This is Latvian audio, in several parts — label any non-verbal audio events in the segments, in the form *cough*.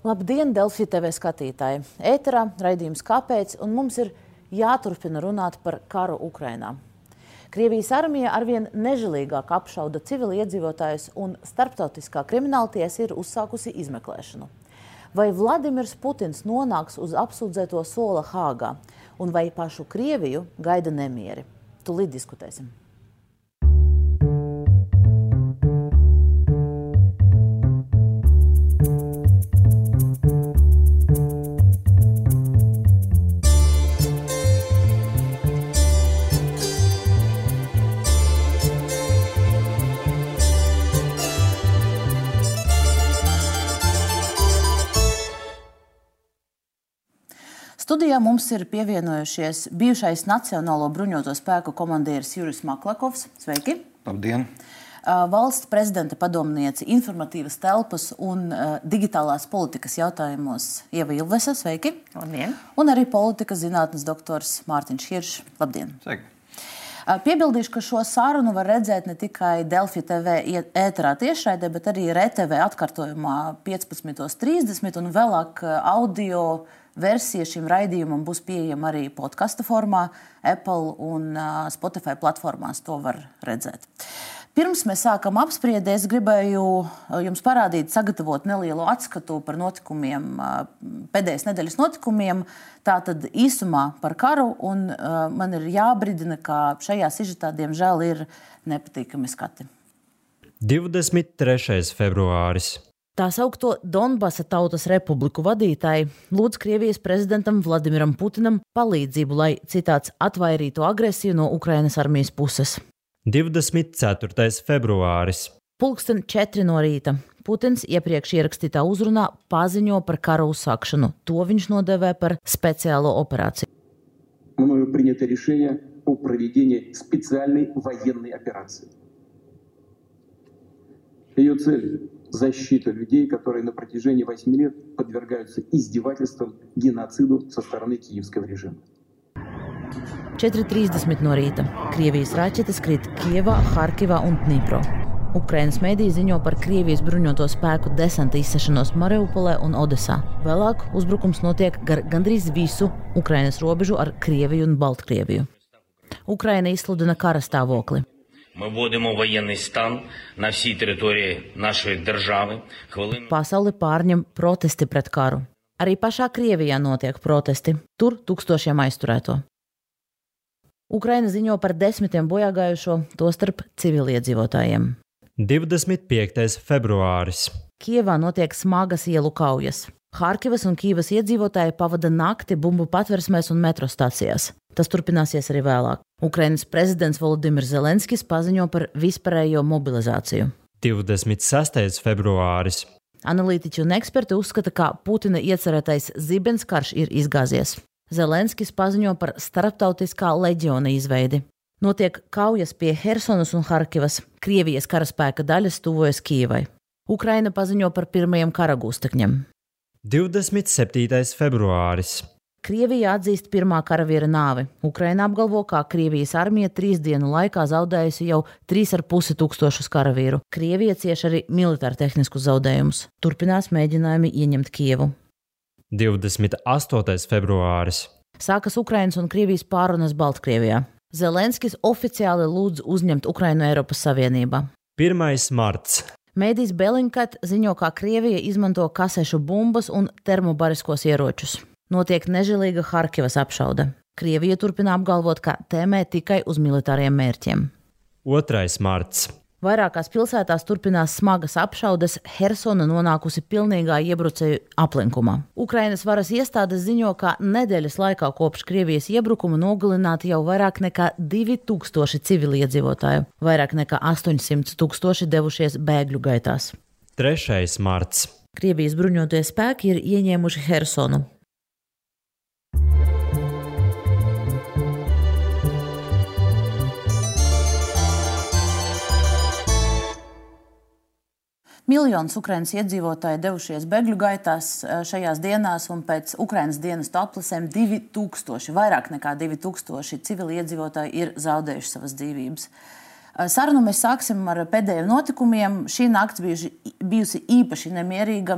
Labdien, Delfi TV skatītāji! Ēterā raidījums Kāpēc? Un mums ir jāturpina runāt par karu Ukrainā. Krievijas armija arvien nežēlīgāk apšauda civiliedzīvotājus, un starptautiskā krimināltiesa ir uzsākusi izmeklēšanu. Vai Vladimirs Putins nonāks uz apsūdzēto sola Hāgā, un vai pašu Krieviju gaida nemieri? Tūlīt diskutēsim. Studijā mums ir pievienojušies bijušais Nacionālo bruņoto spēku komandieris Juris Maklakovs. Sveiki! Labdien! Valsts prezidenta padomniece informatīvas telpas un uh, digitālās politikas jautājumos Ieva Ilvesa. Sveiki! Labdien! Un arī politikas zinātnes doktors Mārtiņš Hiršs. Labdien! Sveiki! Piebildīšu, ka šo sarunu var redzēt ne tikai Delfi TV ēterā tiešraidē, bet arī RTV atkārtojumā 15.30 un vēlāk audio versija šim raidījumam būs pieejama arī podkāstu formā, Apple un Spotify platformās. To var redzēt. Pirms mēs sākam apspriedi, es gribēju jums parādīt, sagatavot nelielu atskatu par notikumiem, pēdējās nedēļas notikumiem. Tātad īsumā par karu, un man ir jābrīdina, ka šajā sižetā, diemžēl, ir nepatīkami skati. 23. februāris. Tā saukto Donbasa Tautas Republiku vadītāji lūdz Krievijas prezidentam Vladimiram Putinam palīdzību, lai citāts atvairītu agresiju no Ukrainas armijas puses. 24. februāris. Pulksten 4 no rīta. Putins iepriekš ierakstītā uzrunā paziņo par kara uzsākšanu. To viņš nodēvē par speciālo operāciju. Мною принято решение о проведении специальной военной операции. Ее цель – защита людей, которые на протяжении 8 лет подвергаются издевательствам, геноциду со стороны киевского режима. 4.30 no rīta. Krievijas raķetes krīt Kievā, Harkivā un Dnipro. Ukrainas mediji ziņo par Krievijas bruņoto spēku desanta izsešanos Mariupolē un Odesā. Vēlāk uzbrukums notiek gar gandrīz visu Ukrainas robežu ar Krieviju un Baltkrieviju. Ukraina izsludina kara stāvokli. Ми вводимо воєнний стан на всій території нашої держави. Хвилину Pasauli pārņem protesti pret karu. Arī pašā Krievijā notiek protesti. Tur tūkstošiem aizturēto. Ukraina ziņo par desmitiem bojāgājušo, tostarp civiliedzīvotājiem. 25. februāris. Kievā notiek smagas ielu kaujas. Harkivas un Kīvas iedzīvotāji pavada nakti bumbu patversmēs un metro stācijās. Tas turpināsies arī vēlāk. Ukrainas prezidents Volodimirs Zelenskis paziņo par vispārējo mobilizāciju. 26. februāris. Analītiķi un eksperti uzskata, ka Putina iecerētais zibens karš ir izgāzies. Zelenskis paziņo par starptautiskā leģiona izveidi. Notiek kaujas pie Helsonas un Harkivas. Krievijas karaspēka daļas tuvojas Kīvai. Ukraina paziņo par pirmajiem kara gūstekņiem. 27. februāris. Krievija atzīst pirmā karavīra nāvi. Ukraina apgalvo, ka Krievijas armija trīs dienu laikā zaudējusi jau 3,5 tūkstošus karavīru. Krievija cieš arī militāru tehniskus zaudējumus. Turpinās mēģinājumi ieņemt Kievu. 28. februāris. Sākas Ukrainas un Krievijas pārunas Baltkrievijā. Zelenskis oficiāli lūdz uzņemt Ukrainu Eiropas Savienībā. 1. marts. Mēdīs Belinkat ziņo, ka Krievija izmanto kasešu bumbas un termobariskos ieročus. Notiek nežēlīga Harkivas apšaude. Krievija turpina apgalvot, ka tēmē tikai uz militāriem mērķiem. 2. marts. Vairākās pilsētās turpinās smagas apšaudes, Helsona nonākusi pilnīgā iebrucēju aplinkumā. Ukrainas varas iestādes ziņo, ka nedēļas laikā kopš Krievijas iebrukuma nogalināti jau vairāk nekā 2000 civiliedzīvotāju, vairāk nekā 800 tūkstoši devušies bēgļu gaitās. 3. marts. Krievijas bruņotie spēki ir ieņēmuši Helsonu. Miljonus Ukraiņas iedzīvotāji devušies bēgļu gaitās šajās dienās, un pēc Ukraiņas dienas aplisēm 2000, vairāk nekā 2000 civili iedzīvotāji ir zaudējuši savas dzīvības. Sarunu mēs sāksim ar pēdējiem notikumiem. Šī nakts bijuši, bijusi īpaši nemierīga.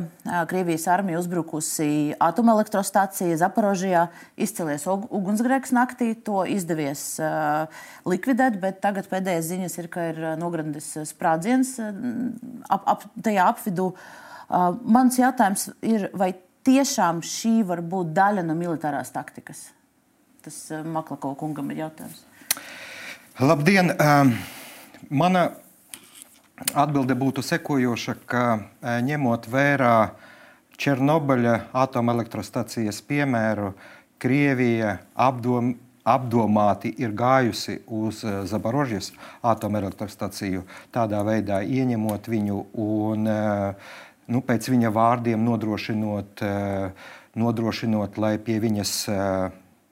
Krievijas armija uzbrukusi atomelektrostācija Zaporožijā, izcēlies ugunsgrēks naktī. To izdevies uh, likvidēt, bet tagad pēdējais ziņas ir, ka ir nograndis sprādziens ap, ap, tajā apvidū. Uh, mans jautājums ir, vai tiešām šī var būt daļa no militārās taktikas? Tas Maklako kungam ir jautājums. Labdien! Um... Mana atbilde būtu sekojoša, ka e, ņemot vērā Černobaļa atomelektrostacijas piemēru, Krievija apdom, apdomāti ir gājusi uz e, Zaborožas atomelektrostaciju, tādā veidā ieņemot viņu un e, nu, pēc viņa vārdiem nodrošinot, nodrošinot lai pie viņas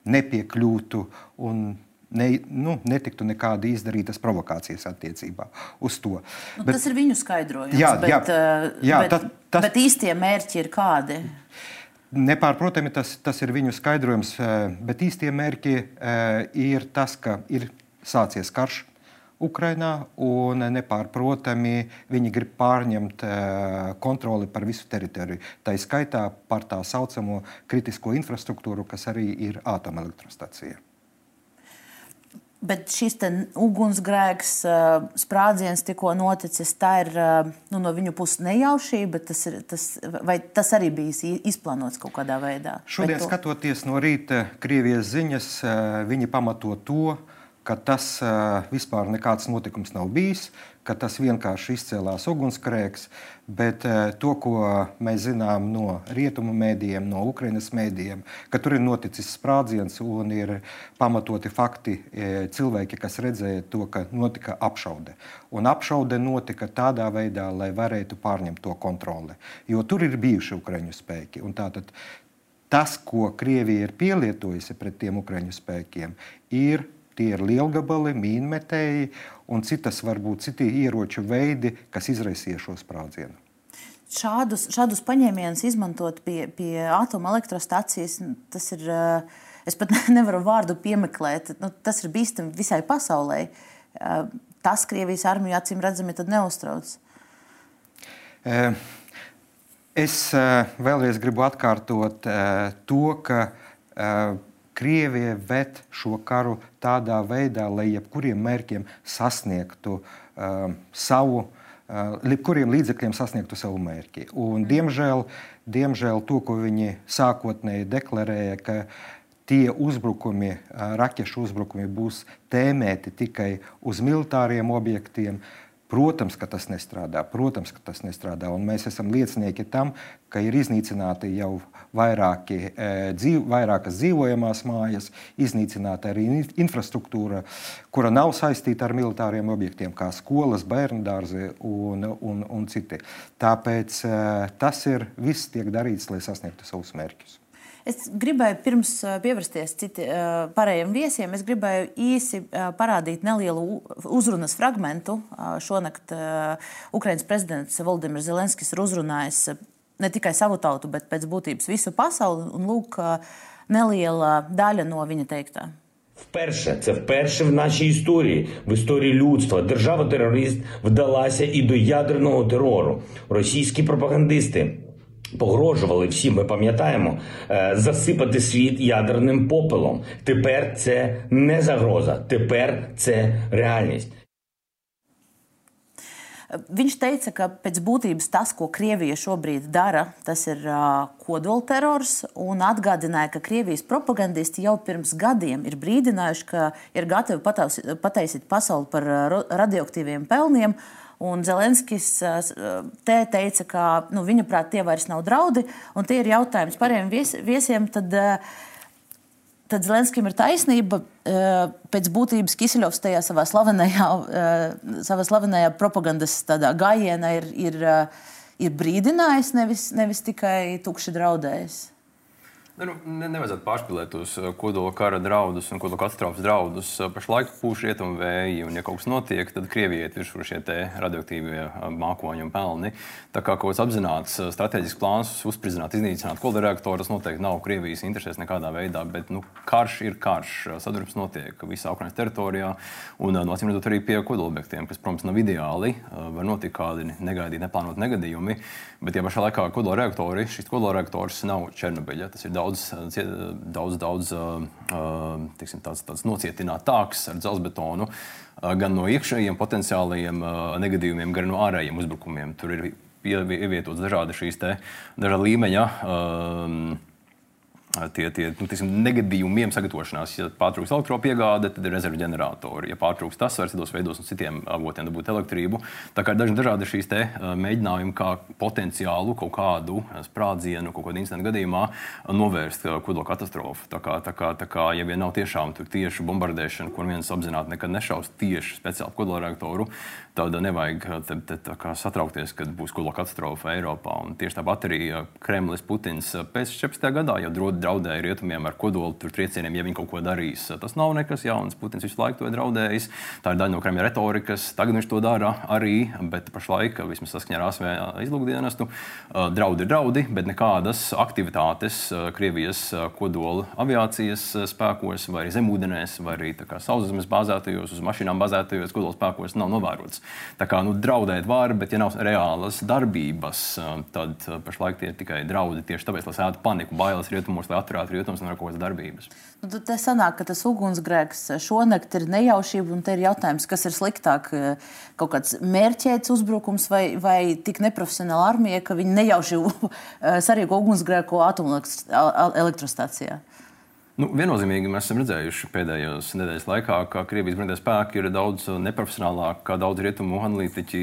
nepiekļūtu un ne, nu, netiktu nekāda izdarītas provokācijas attiecībā uz to. Nu, bet, tas ir viņu skaidrojums. Jā, bet, jā, eh, jā, bet, tas, tas, bet īstie mērķi ir kādi? Nepārprotami tas, tas ir viņu skaidrojums, eh, bet īstie mērķi eh, ir tas, ka ir sācies karš. Ukrainā, un nepārprotami viņi grib pārņemt kontroli par visu teritoriju. Tā ir skaitā par tā saucamo kritisko infrastruktūru, kas arī ir atomelektrostacija. Bet šis ugunsgrēks, sprādziens tikko noticis, tā ir nu, no viņu puses nejaušība. Tas ir, tas, vai tas arī bija izplānots kaut kādā veidā? Šodien, to... skatoties no rīta Krievijas ziņas, viņi pamato to, ka tas vispār nekāds notikums nav bijis ka tas vienkārši izcēlās ugunsgrēks, bet eh, to, ko mēs zinām no rietumu mēdījiem, no Ukraiņas mēdījiem, ka tur ir noticis sprādziens un ir pamatoti fakti eh, cilvēki, kas redzēja to, ka notika apšaude. Un apšaude notika tādā veidā, lai varētu pārņemt to kontroli, jo tur ir bijuši Ukraiņu spēki. Tātad tas, ko Krievija ir pielietojusi pret tiem Ukraiņu spēkiem, ir Tie ir lielgabali, mīnmetēji un citas, varbūt citi ieroču veidi, kas izraisīja šo sprādzienu. Šādus, šādus paņēmienus izmantot pie, pie atomelektrostacijas, tas ir, eh, es pat *laughs* nevaru vārdu piemeklēt, nu, tas ir bīstami visai pasaulē. Eh, tas Krievijas armiju acīm redzami neuztrauc. Eh, es vēlreiz gribu atkārtot to, ka Krievija ved šo karu tādā veidā, lai jebkuriem mērķiem sasniegtu uh, savu, uh, jebkuriem līdzekļiem sasniegtu savu mērķi. Un, diemžēl, diemžēl to, ko viņi sākotnēji deklarēja, ka tie uzbrukumi, uh, raķešu uzbrukumi būs tēmēti tikai uz militāriem objektiem, Protams, ka tas nestrādā. Protams, ka tas nestrādā. Un mēs esam liecinieki tam, ka ir iznīcināti jau vairāki, e, dzīv, vairākas dzīvojamās mājas, iznīcināta arī infrastruktūra, kura nav saistīta ar militāriem objektiem, kā skolas, bērnu dārzi un, un, un citi. Tāpēc e, tas ir viss tiek darīts, lai sasniegtu savus mērķus. Es gribēju pirms pievērsties citi, pārējiem viesiem, es gribēju īsi parādīt nelielu uzrunas fragment. Šonakt Ukraiņas prezidents Valdemirs Zelenskis ir uzrunājis ne tikai savu tautu, bet pēc būtības visu pasauli. Un lūk, neliela daļa no viņa teiktā. Вперше, це вперше в нашій історії, в історії людства, держава-терорист вдалася і до ядерного терору. Російські пропагандисти Погрожували всі, ми пам'ятаємо, е, засипати світ ядерним попелом. Тепер це не загроза, тепер це реальність. Viņš teica, ka pēc būtības tas, ko Krievija šobrīd dara, tas ir uh, kodolterors. Un atgādināja, ka Krievijas propagandisti jau pirms gadiem ir brīdinājuši, ka ir gatavi pataisīt pasauli par radioaktīviem pelniem. Uh, Un Zelenskis te teica, ka nu, viņa prāt tie vairs nav draudi, un tie ir jautājums pārējiem vies, viesiem. Tad, tad Zelenskim ir taisnība. Pēc būtības Kisiļovs tajā savā slavenajā, savā slavenajā propagandas gājienā ir, ir, ir brīdinājis, nevis, nevis tikai tukši draudējis. Nu, ne, nevajadzētu pārspīlēt tos uh, kodola kara draudus un kodola katastrofas draudus. Uh, pašlaik pūš rietumu vēji, un, ja kaut kas notiek, tad Krievijai ir virsū šie radioaktīvie uh, mākoņi un pelni. Tā kā kaut kāds apzināts strateģisks plāns uzspridzināt, iznīcināt kodola reaktoru, tas noteikti nav Krievijas interesēs nekādā veidā, bet nu, karš ir karš. Sadarbības notiek visā Ukraiņas teritorijā, un no acīm redzot arī pie kodola objektiem, kas, protams, nav ideāli. Var notikt kādi negaidīti, neplānoti negadījumi, bet, ja pašā laikā kodola reaktori, šis kodola reaktors nav Černobiļa, tas ir daudz daudz, daudz, daudz tiksim, tāds, tāds nocietinātāks ar dzelzbetonu, gan no iekšējiem potenciālajiem negadījumiem, gan no ārējiem uzbrukumiem. Tur ir ievietotas dažādi šīs dažāda līmeņa. Um, tie, tie nu, tiksim, negadījumiem sagatavošanās. Ja pārtrūks elektropiegāde, tad ir rezerves ģeneratori. Ja pārtrūks tas, var citos veidos no citiem avotiem dabūt elektrību. Tā kā ir daži dažādi šīs te, mēģinājumi, kā potenciālu kaut kādu sprādzienu, kaut kādu incidentu gadījumā novērst kodola katastrofu. Tā kā, tā kā, tā kā ja vien nav tiešām tieši bombardēšana, kur viens apzināti nekad nešaus tieši speciāli kodola reaktoru, tad nevajag te, te, te, satraukties, kad būs kodola katastrofa Eiropā. Un tieši tāpat arī Kremlis Putins pēc 14. gadā jau draudēja rietumiem ar kodolu triecieniem, ja viņi kaut ko darīs. Tas nav nekas jauns. Putins visu laiku to ir draudējis. Tā ir daļa no Kremļa retorikas. Tagad viņš to dara arī, bet pašlaik, vismaz saskaņā ar ASV izlūkdienestu, draudi ir draudi, bet nekādas aktivitātes Krievijas kodola aviācijas spēkos, vai arī zemūdenēs, vai arī sauszemes bāzētajos, uz mašīnām bāzētajos kodola spēkos nav novērots. Tā kā nu, draudēt var, bet ja nav reālas darbības, tad pašlaik tie ir tikai draudi. Tieši tāpēc, lai sētu paniku, bailes rietumos, lai atturētu rietumus no kaut kādas darbības. Nu, tad te sanāk, ka tas ugunsgrēks šonakt ir nejaušība, un te ir jautājums, kas ir sliktāk, kaut kāds mērķēts uzbrukums vai, vai tik neprofesionāla armija, ka viņi nejauši *laughs* sarīko ugunsgrēku atomelektrostacijā. Nu, viennozīmīgi mēs esam redzējuši pēdējos nedēļas laikā, ka Krievijas bruņotie spēki ir daudz neprofesionālāki, kā daudz rietumu analītiķi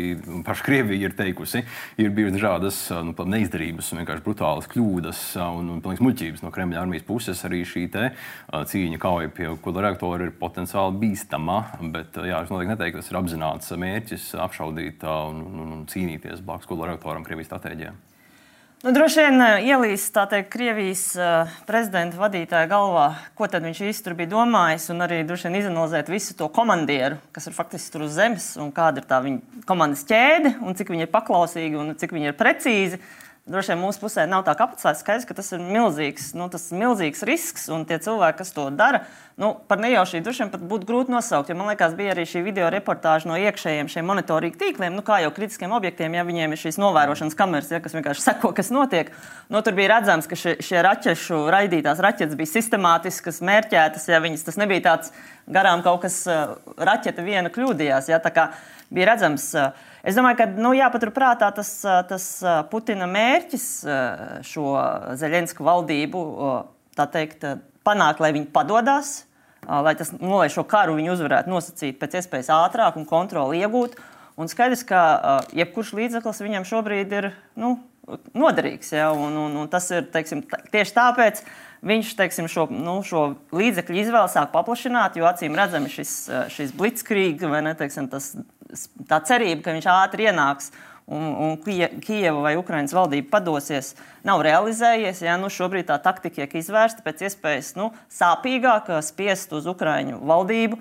paši Krievija ir teikusi. Ir bijušas dažādas nu, neizdarības, vienkārši brutālas kļūdas un, un pilnīgas muļķības no Kremļa armijas puses. Arī šī te, cīņa kauja pie kodola reaktora ir potenciāli bīstama, bet jā, es noteikti neteiktu, ka tas ir apzināts mērķis apšaudīt un, un, un cīnīties blakus kodola reaktoram Krievijas stratēģijā. Nu, droši vien eh, ielīs teikt, Krievijas uh, prezidenta vadītāja galvā, ko viņš īstenībā bija domājis, un arī droši vien izanalizēt visu to komandieru, kas ir faktiski tur uz zemes, un kāda ir tā viņa komandas ķēde, un cik viņi ir paklausīgi un cik viņi ir precīzi. Droši vien mūsu pusē nav tā kapacitāte. Skaidrs, ka tas ir milzīgs, nu, tas ir milzīgs risks, un tie cilvēki, kas to dara, nu, par nejaušību droši vien būtu grūti nosaukt. Man liekas, bija arī šī video reportāža no iekšējiem šiem monitoringa tīkliem, nu, kā jau kritiskiem objektiem, ja viņiem ir šīs novērošanas kameras, ja, kas vienkārši seko, kas notiek. Nu, tur bija redzams, ka šie, šie raķešu raidītās raķetes bija sistemātiskas, mērķētas, ja viņas tas nebija tāds garām kaut kas raķete viena kļūdījās. Ja, bija redzams. Es domāju, ka nu, jāpaturprātā tas, tas Putina mērķis šo Zeļensku valdību teikt, panākt, lai viņi padodas, lai, tas, nu, lai šo karu viņi uzvarētu nosacīt pēc iespējas ātrāk un kontroli iegūt. Un skaidrs, ka jebkurš līdzeklis viņam šobrīd ir nu, noderīgs. Ja? Un, un, un tas ir teiksim, tieši tāpēc, viņš teiksim, šo, nu, šo līdzekļu izvēli sāk paplašināt, jo acīm redzami šis, šis blitzkrieg vai ne, teiksim, tas, tā cerība, ka viņš ātri ienāks un, un Kijava vai Ukraiņas valdība padosies, nav realizējies. Ja, nu, šobrīd tā taktika tiek izvērsta pēc iespējas nu, sāpīgāk, spiest uz Ukraiņu valdību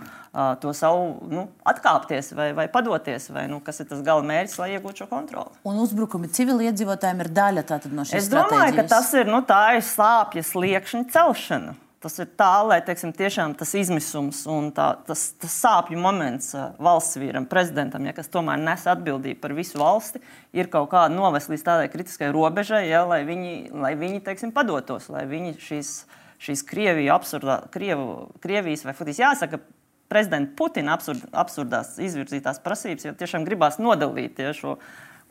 to savu nu, atkāpties vai, vai padoties, vai nu, kas ir tas gala mērķis, lai iegūtu šo kontroli. Un uzbrukumi civiliedzīvotājiem ir daļa no šīs es domāju, ka tas ir, nu, ir slāpjas liekšņa celšana. Tas ir tā, lai teiksim, tas izmisums un tā, tas, tas sāpju moments valsts vīram, prezidentam, ja, kas tomēr nes atbildību par visu valsti, ir kaut kāda novest līdz tādai kritiskai robežai, ja, lai viņi, lai viņi teiksim, padotos, lai viņi šīs, šīs Krieviju absurdā, Krievu, Krievijas vai faktiski jāsaka, prezidenta Putina absurd, absurdās izvirzītās prasības, jo tiešām gribās nodalīt ja, šo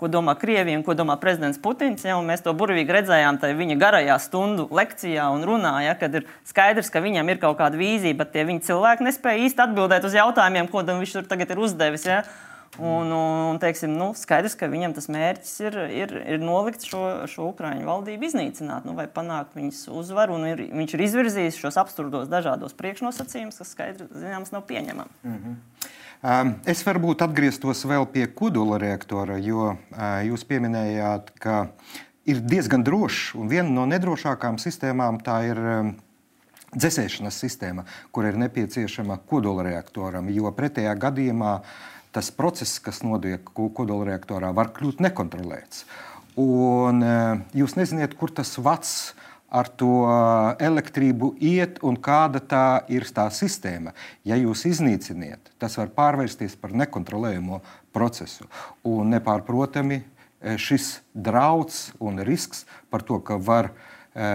ko domā Krievija un ko domā prezidents Putins. Ja, mēs to burvīgi redzējām viņa garajā stundu lekcijā un runā, ja, kad ir skaidrs, ka viņam ir kaut kāda vīzija, bet tie viņa cilvēki nespēja īsti atbildēt uz jautājumiem, ko viņš tur tagad ir uzdevis. Ja. Un, un teiksim, nu, skaidrs, ka viņam tas mērķis ir, ir, ir nolikt šo, šo Ukrāņu valdību iznīcināt, nu, vai panākt viņas uzvaru. Ir, viņš ir izvirzījis šos absurdos dažādos priekšnosacījumus, kas skaidrs zināms nav pieņemami. Mm -hmm. Es varbūt atgrieztos vēl pie kodola reaktora, jo jūs pieminējāt, ka ir diezgan drošs. Un viena no nedrošākajām sistēmām tā ir dzēsēšanas sistēma, kur ir nepieciešama kodolreaktoram, jo pretējā gadījumā tas process, kas notiek kodolreaktorā, var kļūt nekontrolēts. Un jūs nezināt, kur tas vats ar to elektrību iet un kāda tā ir tā sistēma. Ja jūs iznīciniet, tas var pārvērsties par nekontrolējumu procesu. Un nepārprotami šis draudz un risks par to, ka var e,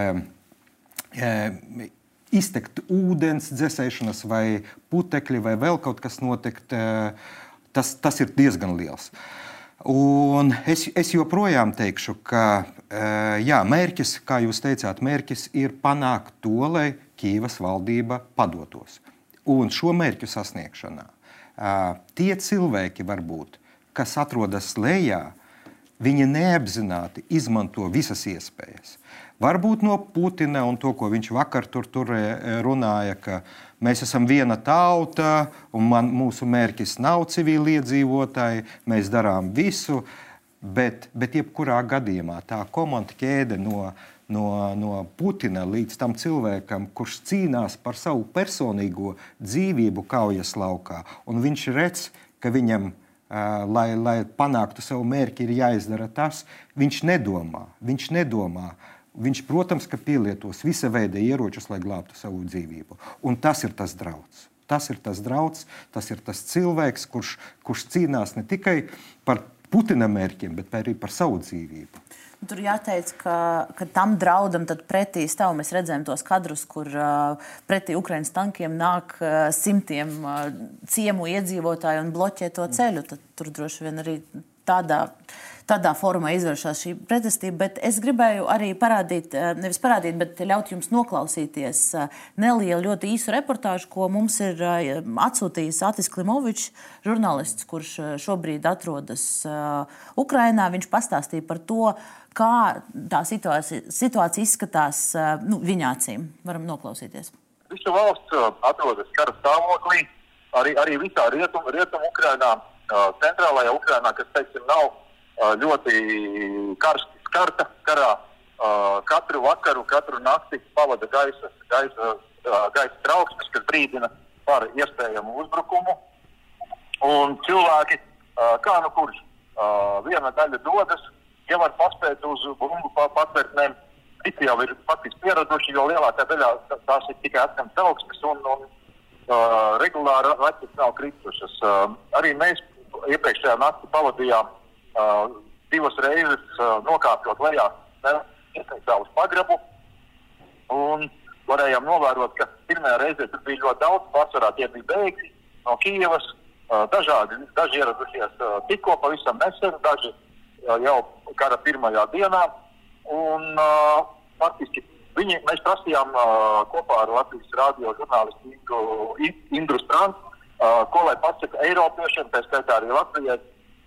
e, iztekt ūdens dzēsēšanas vai putekļi vai vēl kaut kas notikt, e, tas, tas ir diezgan liels. Un es, es joprojām teikšu, ka jā, mērķis, kā jūs teicāt, mērķis ir panākt to, lai Kīvas valdība padotos. Un šo mērķu sasniegšanā tie cilvēki, varbūt, kas atrodas lejā, Viņi neapzināti izmanto visas iespējas. Varbūt no Putina un to, ko viņš vakar tur, tur e, runāja, ka mēs esam viena tauta un man, mūsu mērķis nav civiliedzīvotāji, mēs darām visu. Bet, bet jebkurā gadījumā tā komanda ķēde no, no, no Putina līdz tam cilvēkam, kurš cīnās par savu personīgo dzīvību kaujas laukā, un viņš redz, ka viņam lai, lai panāktu savu mērķi, ir jāizdara tas. Viņš nedomā. Viņš nedomā. Viņš, protams, ka pielietos visa veida ieročus, lai glābtu savu dzīvību. Un tas ir tas draudz. Tas ir tas draudz, tas ir tas cilvēks, kurš, kurš cīnās ne tikai par Putina mērķiem, bet arī par savu dzīvību. Tur jāteic, ka, ka tam draudam pretī stāv. Mēs redzējām tos kadrus, kur uh, pretī Ukraiņas tankiem nāk uh, simtiem uh, ciemu iedzīvotāju un bloķē to ceļu. Tad tur droši vien arī tādā tādā formā izvēršas šī pretestība. Bet es gribēju arī parādīt, eh, nevis parādīt, bet ļaut jums noklausīties eh, nelielu, ļoti īsu reportāžu, ko mums ir eh, atsūtījis Atis Klimovičs, žurnālists, kurš šobrīd atrodas Ukrajinā. Viņš pastāstīja par to, kā tā situācija, situācija izskatās nu, viņa acīm. Varam noklausīties. Visa valsts atrodas kara stāvoklī, arī, arī visā rietumu rietum Ukrajinā, centrālajā Ukrajinā, kas, teiksim, nav ļoti karsti skarta karā. Katru vakaru, katru nakti pavada gaisa, gaisa, gaisa trauksmes, kas brīdina par iespējamu uzbrukumu. Un cilvēki, kā nu kurš, viena daļa dodas, ja var paspēt uz bumbu patvērtnēm, citi jau ir faktiski pieraduši, jo lielākā daļā tās ir tikai atskaņas trauksmes un, un regulāri raķetes nav kritušas. Arī mēs iepriekšējā naktī pavadījām uh, divas reizes uh, nokāpjot lejā, uz pagrabu. Un varējām novērot, ka pirmajā reizē tur bija ļoti daudz, pārsvarā tie bija bēgļi no Kijavas. Uh, dažādi, daži ieradušies uh, tikko pavisam nesen, daži uh, jau kara pirmajā dienā. Un, uh, faktiski viņi, mēs prasījām uh, kopā ar Latvijas radio žurnālistu Indru, Indru Strandu, uh, ko lai pasaka Eiropiešiem, tā skaitā arī Latvijai,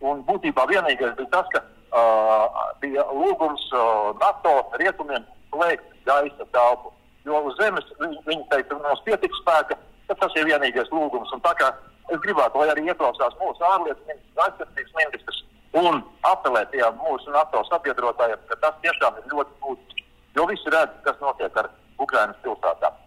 Un būtībā vienīgais bija tas, ka uh, bija lūgums uh, NATO rietumiem slēgt gaisa telpu. Jo uz zemes viņi, viņi teica, ka mums pietiks spēka, tad tas ir vienīgais lūgums. Un tā kā es gribētu, lai arī ieklausās mūsu ārlietu ministrs, aizsardzības ministrs un apelēt pie mūsu NATO sabiedrotājiem, ka tas tiešām ir ļoti būtiski. Jo visi redz, kas notiek ar Ukraiņas pilsētām.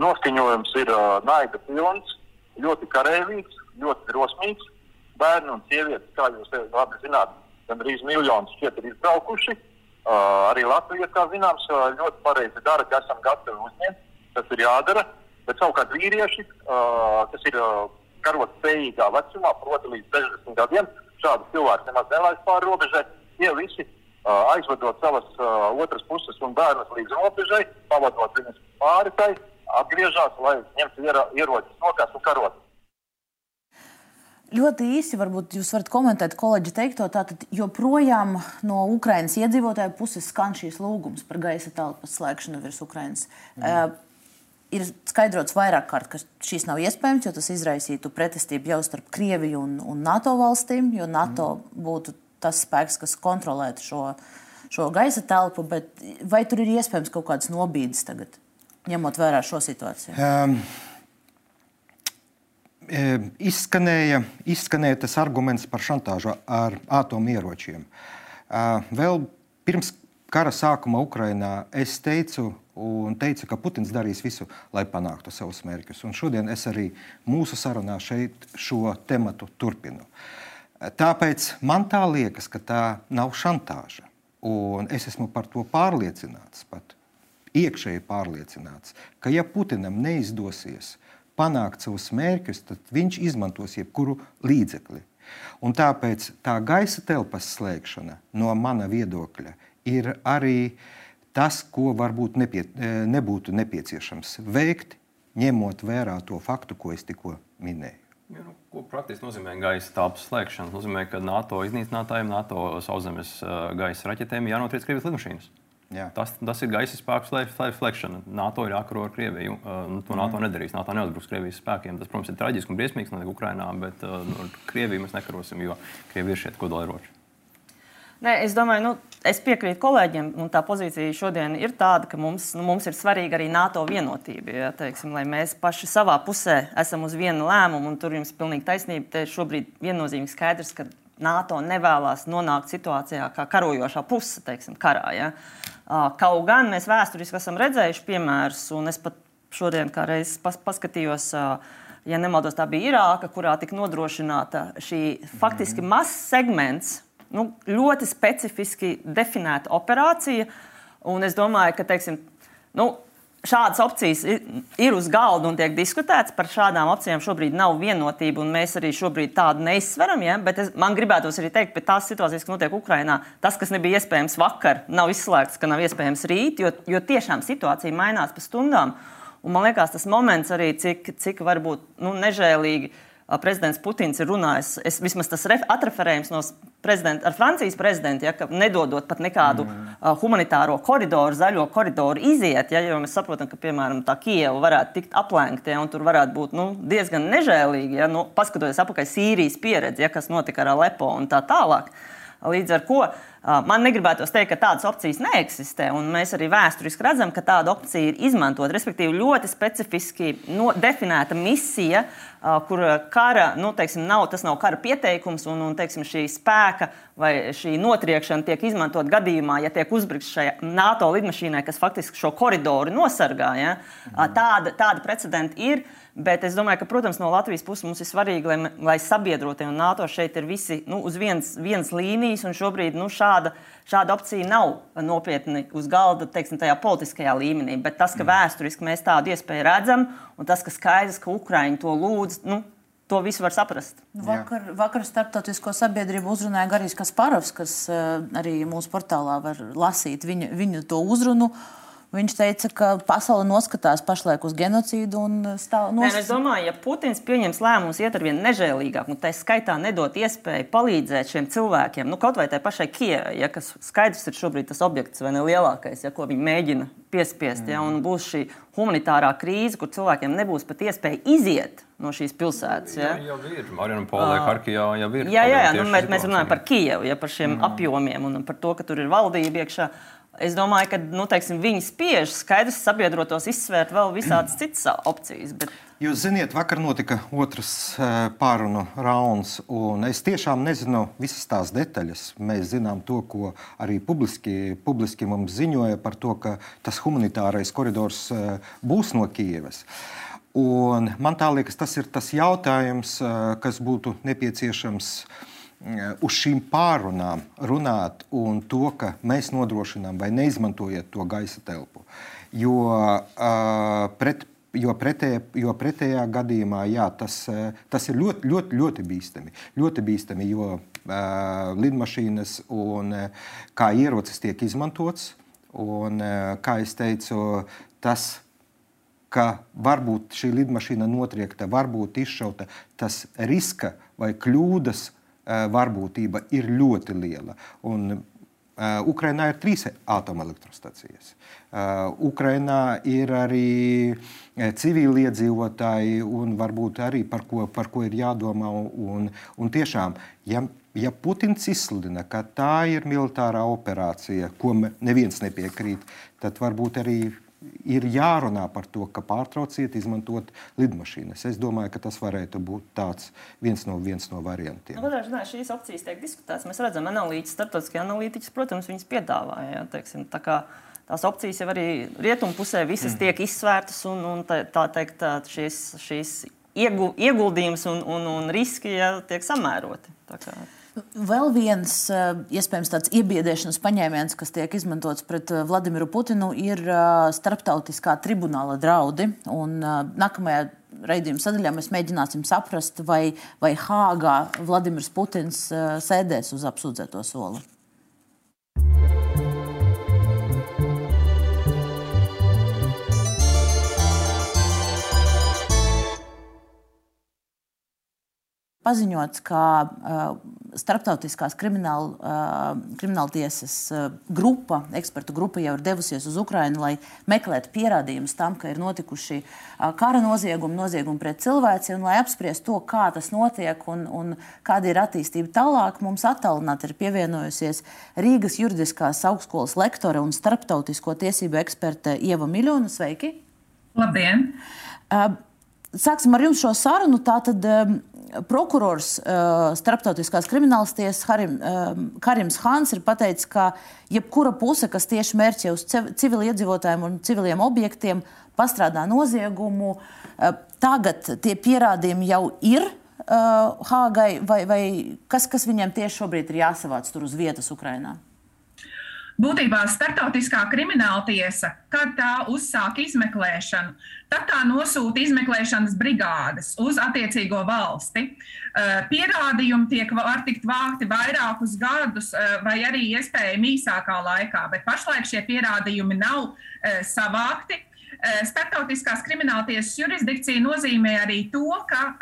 Noskaņojums ir uh, naida pilns, ļoti karavīgs, ļoti drosmīgs bērni un sievietes, kā jūs labi zināt, gandrīz miljonus šķiet ir izbraukuši. Uh, arī Latvija, kā zināms, ļoti pareizi dara, ka esam gatavi uzņemt. Tas ir jādara. Bet savukārt vīrieši, uh, kas ir uh, karot spējīgā vecumā, proti līdz 60 gadiem, šādus cilvēkus nemaz nelaist pāri robežai. Tie visi uh, aizvedot savas uh, otras puses un bērnus līdz robežai, pavadot viņus pāri tai, atgriežas, lai ņemtu ieročus rokās un karotu. Ļoti īsi, varbūt jūs varat komentēt kolēģi teikto. Tātad joprojām no Ukraiņas iedzīvotāju puses skan šīs lūgums par gaisa telpas slēgšanu virs Ukraiņas. Mm. Uh, ir skaidrots vairāk kārt, ka šīs nav iespējams, jo tas izraisītu pretestību jau starp Krieviju un, un NATO valstīm, jo NATO mm. būtu tas spēks, kas kontrolētu šo, šo gaisa telpu. Vai tur ir iespējams kaut kādas nobīdes tagad, ņemot vērā šo situāciju? Um. Izskanēja, izskanēja tas arguments par šantāžu ar atomieročiem. Vēl pirms kara sākuma Ukrainā es teicu, un teicu, ka Putins darīs visu, lai panāktu savus mērķus. Un šodien es arī mūsu sarunā šeit šo tematu turpinu. Tāpēc man tā liekas, ka tā nav šantāža. Un es esmu par to pārliecināts, pat iekšēji pārliecināts, ka ja Putinam neizdosies panākt savus mērķus, tad viņš izmantos jebkuru līdzekli. Un tāpēc tā gaisa telpas slēgšana no mana viedokļa ir arī tas, ko varbūt nepie, e, nebūtu nepieciešams veikt, ņemot vērā to faktu, ko es tikko minēju. Ja, nu, ko praktiski nozīmē gaisa telpas slēgšana? Tas nozīmē, ka NATO iznīcinātājiem, NATO sauszemes e, gaisa raķetēm jānotriec Krievijas lidmašīnas. Jā. Tas, tas ir gaisa spēku slēgšana. NATO ir jākaro ar Krieviju. Uh, nu, to NATO mm. nedarīs. NATO neuzbruks Krievijas spēkiem. Tas, protams, ir traģiski un briesmīgs ne tikai Ukrainā, bet uh, nu, ar Krieviju mēs nekarosim, jo Krievija ir šie kodolieroči. Nē, es domāju, nu, es piekrītu kolēģiem, un tā pozīcija šodien ir tāda, ka mums, nu, mums ir svarīga arī NATO vienotība. Ja, teiksim, lai mēs paši savā pusē esam uz vienu lēmumu, un tur jums ir pilnīgi taisnība. Te šobrīd viennozīmīgi skaidrs, ka NATO nevēlas nonākt situācijā kā karojošā puse, teiksim, karā. Ja. Kaut gan mēs vēsturiski esam redzējuši piemērus, un es pat šodien kā reiz pas, paskatījos. Ja nemaldos, tā bija Irāka, kurā tika nodrošināta šī faktiski mazs segments nu, ļoti specifiski definēta operācija. Un es domāju, ka teiksim, nu, šādas opcijas ir uz galda un tiek diskutēts. Par šādām opcijām šobrīd nav vienotība, un mēs arī šobrīd tādu neizsveram. Ja? Bet es, man gribētos arī teikt, ka tās situācijas, kas notiek Ukrajinā, tas, kas nebija iespējams vakar, nav izslēgts, ka nav iespējams rīt, jo, jo tiešām situācija mainās pa stundām. Un man liekas, tas moments arī, cik, cik varbūt nu, nežēlīgi prezidents Putins ir runājis, es, vismaz tas atreferējums no ar Francijas prezidentu, ja, ka nedodot pat nekādu mm. uh, humanitāro koridoru, zaļo koridoru iziet, ja, jo mēs saprotam, ka, piemēram, tā Kijava varētu tikt aplenkta, ja, un tur varētu būt nu, diezgan nežēlīgi, ja, nu, paskatoties apakaļ Sīrijas pieredzi, ja, kas notika ar Alepo un tā tālāk. Līdz ar to man negribētos teikt, ka tādas opcijas neeksistē, un mēs arī vēsturiski redzam, ka tāda opcija ir izmantota. Respektīvi, ļoti specifiski no, definēta misija, kur kara, nu, teiksim, nav, tas nav kara pieteikums, un, un teiksim, šī spēka vai šī notriekšana tiek izmantot gadījumā, ja tiek uzbrukts šai NATO lidmašīnai, kas faktiski šo koridoru nosargā. Ja? Mhm. Tāda, tāda precedenta ir. Bet es domāju, ka, protams, no Latvijas puses mums ir svarīgi, lai, lai sabiedrotie un NATO šeit ir visi nu, uz vienas, vienas līnijas. Šobrīd nu, šāda, šāda opcija nav nopietni uz galda, teiksim, tajā politiskajā līmenī. Bet tas, ka mm. vēsturiski mēs tādu iespēju redzam, un tas, ka skaidrs, ka Ukraiņi to lūdz. Nu, To visu var saprast. Vakar, vakar starptautisko sabiedrību uzrunāja Garijs Kasparovs, kas uh, arī mūsu portālā var lasīt viņa, viņa to uzrunu. Uh, Viņš teica, ka pasaule noskatās pašlaik uz genocīdu un stāv no stūra. Es domāju, ja Putins pieņems lēmumus iet ar vien nežēlīgāk, un tā skaitā nedot iespēju palīdzēt šiem cilvēkiem, nu, kaut vai tai pašai Kijai, ja, kas skaidrs ir šobrīd tas objekts vai ne lielākais, ja, ko viņi mēģina piespiest, mm. ja, un būs šī humanitārā krīze, kur cilvēkiem nebūs pat iespēja iziet no šīs pilsētas. Ja. Jā, jau ir. Mariupolē, uh, Harkijā jau ir. Jā, jā, nu, mēs, mēs runājam par Kijevu, ja, par šiem mm. apjomiem un par to, ka tur ir valdība iekšā. Es domāju, ka nu, teiksim, viņi spiež skaidrs sabiedrotos izsvērt vēl visādas citas opcijas. Bet... Jūs zināt, vakar notika otrs uh, pārunu rauns, un es tiešām nezinu visas tās detaļas. Mēs zinām to, ko arī publiski, publiski mums ziņoja par to, ka tas humanitārais koridors uh, būs no Kievas. Un man tā liekas, tas ir tas jautājums, uh, kas būtu nepieciešams uh, uz šīm pārunām runāt un to, ka mēs nodrošinām vai neizmantojot to gaisa telpu. Jo, uh, pret, jo, pretējā, jo pretējā gadījumā jā, tas, tas ir ļoti, ļoti, ļoti bīstami. Ļoti bīstami jo uh, lidmašīnas un uh, kā ierocis tiek izmantots. Un, uh, kā jau teicu, tas ka varbūt šī lidmašīna notriekta, varbūt izšauta, tas riska vai kļūdas Eh, varbūtība ir ļoti liela. Un, Uh, Ukrainā ir trīs atomelektrostacijas. Uh, Ukrainā ir arī civiliedzīvotāji, un varbūt arī par ko, par ko ir jādomā. Un, un tiešām, ja, ja Putins izsludina, ka tā ir militārā operācija, ko neviens nepiekrīt, tad varbūt arī ir jārunā par to, ka pārtrauciet izmantot lidmašīnas. Es domāju, ka tas varētu būt tāds viens no, viens no variantiem. Nu, Katrā šīs opcijas tiek diskutētas. Mēs redzam, analītiķi, starptautiskie analītiķi, protams, viņas piedāvāja. Jā, teiksim, tā kā, tās opcijas jau arī rietumu pusē visas mm. tiek izsvērtas un, un tā, tā teikt, tā, šīs, šīs ieguldījums un, un, un riski ja, tiek samēroti. Vēl viens eh, iespējams tāds iebiedēšanas paņēmiens, kas tiek izmantots pret eh, Vladimiru Putinu, ir eh, starptautiskā tribunāla draudi. Un nākamajā raidījuma sadaļā mēs mēģināsim saprast, vai, vai Hāgā Vladimirs Putins sēdēs uz apsūdzēto soli. Paziņots, ka uh, starptautiskās krimināla, uh, krimināla tiesas uh, grupa, ekspertu grupa jau ir devusies uz Ukrajinu, lai meklētu pierādījumus tam, ka ir notikuši uh, kara noziegumi, noziegumi pret cilvēci, un lai apspriestu to, kā tas notiek un, un kāda ir attīstība tālāk. Mums attālināti ir pievienojusies Rīgas juridiskās augstskolas lektore un starptautisko tiesību eksperte Ieva Miljona. Sveiki! Labdien! Uh, Sāksim ar jums šo sarunu. Tātad um, prokurors uh, Starptautiskās kriminālas tiesas Harim, um, Karims Hāns ir pateicis, ka jebkura puse, kas tieši mērķē uz civiliedzīvotājiem un civiliem objektiem, pastrādā noziegumu. Uh, tagad tie pierādījumi jau ir uh, Hāgai, vai, vai kas, kas viņiem tieši šobrīd ir jāsavāc tur uz vietas Ukrajinā? Būtībā starptautiskā krimināla tiesa, kad tā uzsāk izmeklēšanu, tad tā nosūta izmeklēšanas brigādes uz attiecīgo valsti. Eh, pierādījumi tiek, var tikt vākti vairākus gadus, eh, vai arī iespējami īsākā laikā, bet pašlaik šie pierādījumi nav eh, savākti. Startautiskās krimināltiesas jurisdikcija nozīmē arī to, ka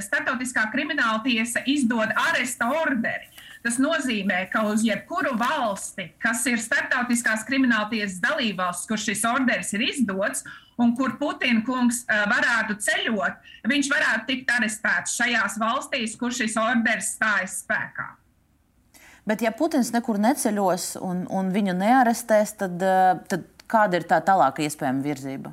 Startautiskā krimināltiesa izdod aresta orderi Tas nozīmē, ka uz jebkuru valsti, kas ir starptautiskās krimināltiesas dalībvalsts, kur šis orders ir izdots, un kur Putina kungs varētu ceļot, viņš varētu tikt arestēts šajās valstīs, kur šis orders stājas spēkā. Bet, ja Putins nekur neceļos un, un viņu nearestēs, tad, tad kāda ir tā tālāka iespējama virzība?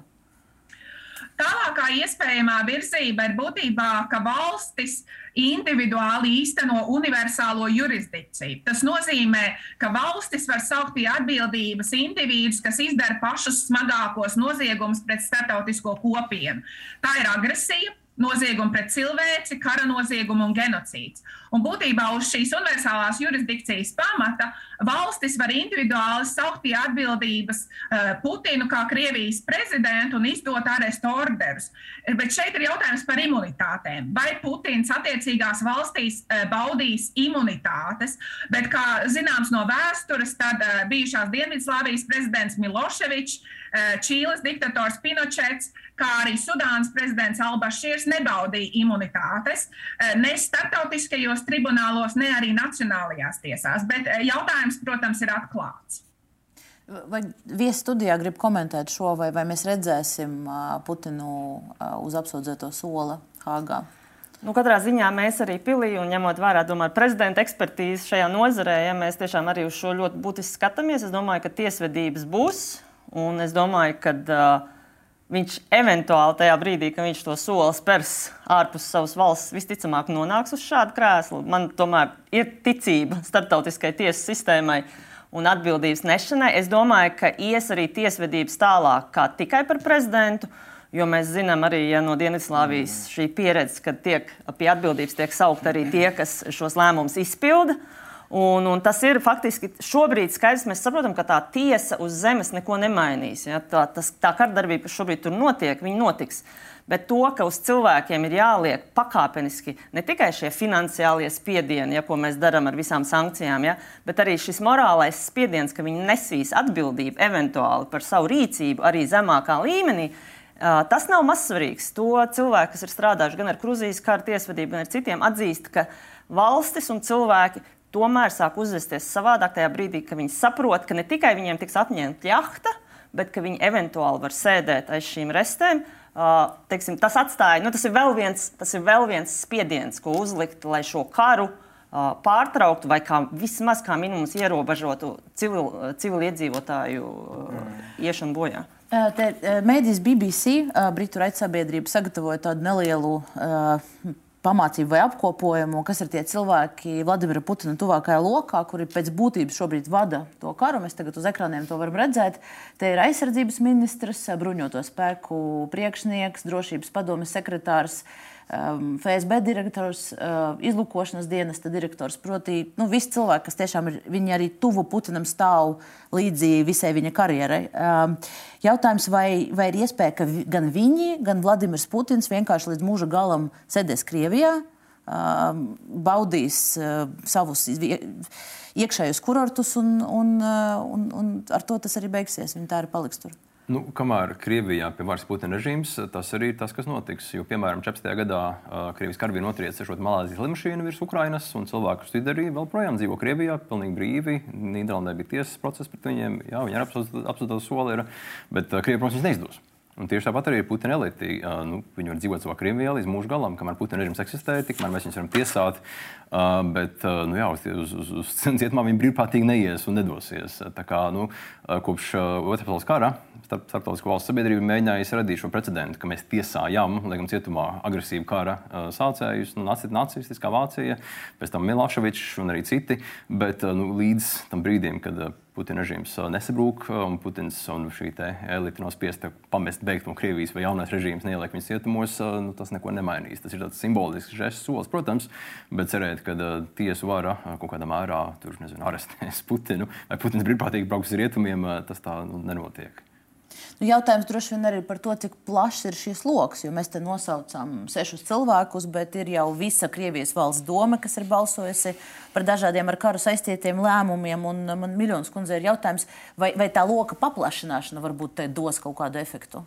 Tālākā iespējamā virzība ir būtībā, ka valstis individuāli īsteno universālo jurisdikciju. Tas nozīmē, ka valstis var saukt pie atbildības individus, kas izdara pašus smagākos noziegumus pret starptautisko kopienu. Tā ir agresija, noziegumi pret cilvēci, kara noziegumi un genocīds. Un būtībā uz šīs universālās jurisdikcijas pamata valstis var individuāli saukt pie atbildības uh, Putinu kā Krievijas prezidentu un izdot arestu orderus. Bet šeit ir jautājums par imunitātēm. Vai Putins attiecīgās valstīs uh, baudīs imunitātes? Bet, kā zināms no vēstures, tad uh, bijušās Dienvidslāvijas prezidents Miloševičs, Čīles diktators Pinochets, kā arī Sudānas prezidents Albašīrs nebaudīja imunitātes ne starptautiskajos starptautiskajos tribunālos, ne arī nacionālajās tiesās. Bet eh, jautājums, protams, ir atklāts. Vai viesis studijā grib komentēt šo, vai, vai mēs redzēsim Putinu uz apsūdzēto soli Hāgā? Nu, katrā ziņā mēs arī pilī un ņemot vērā domāju, prezidenta ekspertīzi šajā nozarē, ja mēs tiešām arī uz šo ļoti būtiski skatāmies, es domāju, ka tiesvedības būs. Un es domāju, ka uh, viņš eventuāli tajā brīdī, kad viņš to soli spērs ārpus savas valsts, visticamāk nonāks uz šādu krēslu. Man tomēr ir ticība starptautiskai tiesas sistēmai un atbildības nešanai. Es domāju, ka ies arī tiesvedības tālāk kā tikai par prezidentu. Jo mēs zinām arī ja no Dienvidslāvijas šī pieredze, ka tiek, pie atbildības tiek saukt arī tie, kas šos lēmumus izpilda. Uh, Un, un tas ir faktiski šobrīd skaidrs. Mēs saprotam, ka tā tiesa uz zemes neko nemainīs. Ja? Tā, tas, tā kardarbība, kas šobrīd tur notiek, viņa notiks. Bet to, ka uz cilvēkiem ir jāliek pakāpeniski ne tikai šie finansiālie spiedieni, ja, ko mēs darām ar visām sankcijām, ja, bet arī šis morālais spiediens, ka viņi nesīs atbildību eventuāli par savu rīcību arī zemākā līmenī. Tas nav mazsvarīgs. To cilvēki, kas ir strādājuši gan ar Grūzijas kara tiesvedību, gan ar citiem, atzīst, ka valstis un cilvēki tomēr sāk uzvesties savādāk tajā brīdī, kad viņi saprot, ka ne tikai viņiem tiks atņemta jahta, bet ka viņi eventuāli var sēdēt aiz šīm restēm. Uh, teiksim, tas, atstāja, nu, tas, ir viens, tas ir vēl viens spiediens, ko uzlikt, lai šo karu uh, pārtrauktu vai kā, vismaz kā minimums ierobežotu civil, civiliedzīvotāju uh, iešanu bojā. Mēdīs BBC, Britu raidsabiedrība, sagatavoja tādu nelielu uh, pamācību vai apkopojumu, kas ir tie cilvēki Vladimira Putina tuvākajā lokā, kuri pēc būtības šobrīd vada to karu. Mēs tagad uz ekrāniem to varam redzēt. Te ir aizsardzības ministrs, bruņoto spēku priekšnieks, drošības padomes sekretārs um, FSB direktors, uh, izlūkošanas dienesta direktors. Proti, nu, visi cilvēki, kas tiešām ir, viņi arī tuvu Putinam stāv līdzi visai viņa karjerai. Um, jautājums, vai, vai ir iespēja, ka gan viņi, gan Vladimirs Putins vienkārši līdz mūža galam sēdēs Krievijā, um, baudīs uh, savus iekšējos kurortus, un, un, un, un ar to tas arī beigsies. Viņi tā arī paliks tur. Nu, kamēr Krievijā pie varas Putina režīms, tas arī ir tas, kas notiks. Jo, piemēram, 14. gadā uh, Krievijas karavīri notriec sešot Malāzijas lidmašīnu virs Ukrainas, un cilvēku studeri vēl projām dzīvo Krievijā, pilnīgi brīvi. Nīderlandē bija tiesas process pret viņiem, jā, viņi ir apsūdzēti soli, ir, bet uh, Krievija, protams, neizdos. Un tieši tāpat arī Putina elite. Nu, viņi var dzīvot savā Krievijā līdz mūža galam, kamēr Putina režīms eksistē, tikmēr mēs viņus varam tiesāt. Bet nu, jā, uz, uz, uz *laughs* cietumā viņi brīvprātīgi neies un nedosies. Tā kā nu, kopš Otrā pasaules kara starp, starptautiskā valsts sabiedrība mēģinājusi radīt šo precedentu, ka mēs tiesājam, liekam, cietumā agresīvu kara sācējus, nu, nacistiskā Vācija, pēc tam Miloševičs un arī citi. Bet nu, līdz tam brīdim, kad Putina režīms nesabrūk, un Putins un šī elite nav spiesta pamest, beigt no Krievijas, vai jaunais režīms neieliek viņus cietumos, nu, tas neko nemainīs. Tas ir tāds simbolisks žests solis, protams, bet cerēt, ka tiesu vara kaut kādā mērā tur, nezinu, arestēs *laughs* Putinu vai Putins brīvprātīgi brauks uz rietumiem, tas tā nu, nenotiek. Nu, jautājums droši vien arī par to, cik plašs ir šis lokus. Mēs te nosaucām sešus cilvēkus, bet ir jau visa Krievijas valsts doma, kas ir balsojusi par dažādiem ar karu saistītiem lēmumiem. Un man miljonus kundze ir jautājums, vai, vai tā loka paplašināšana varbūt dos kaut kādu efektu?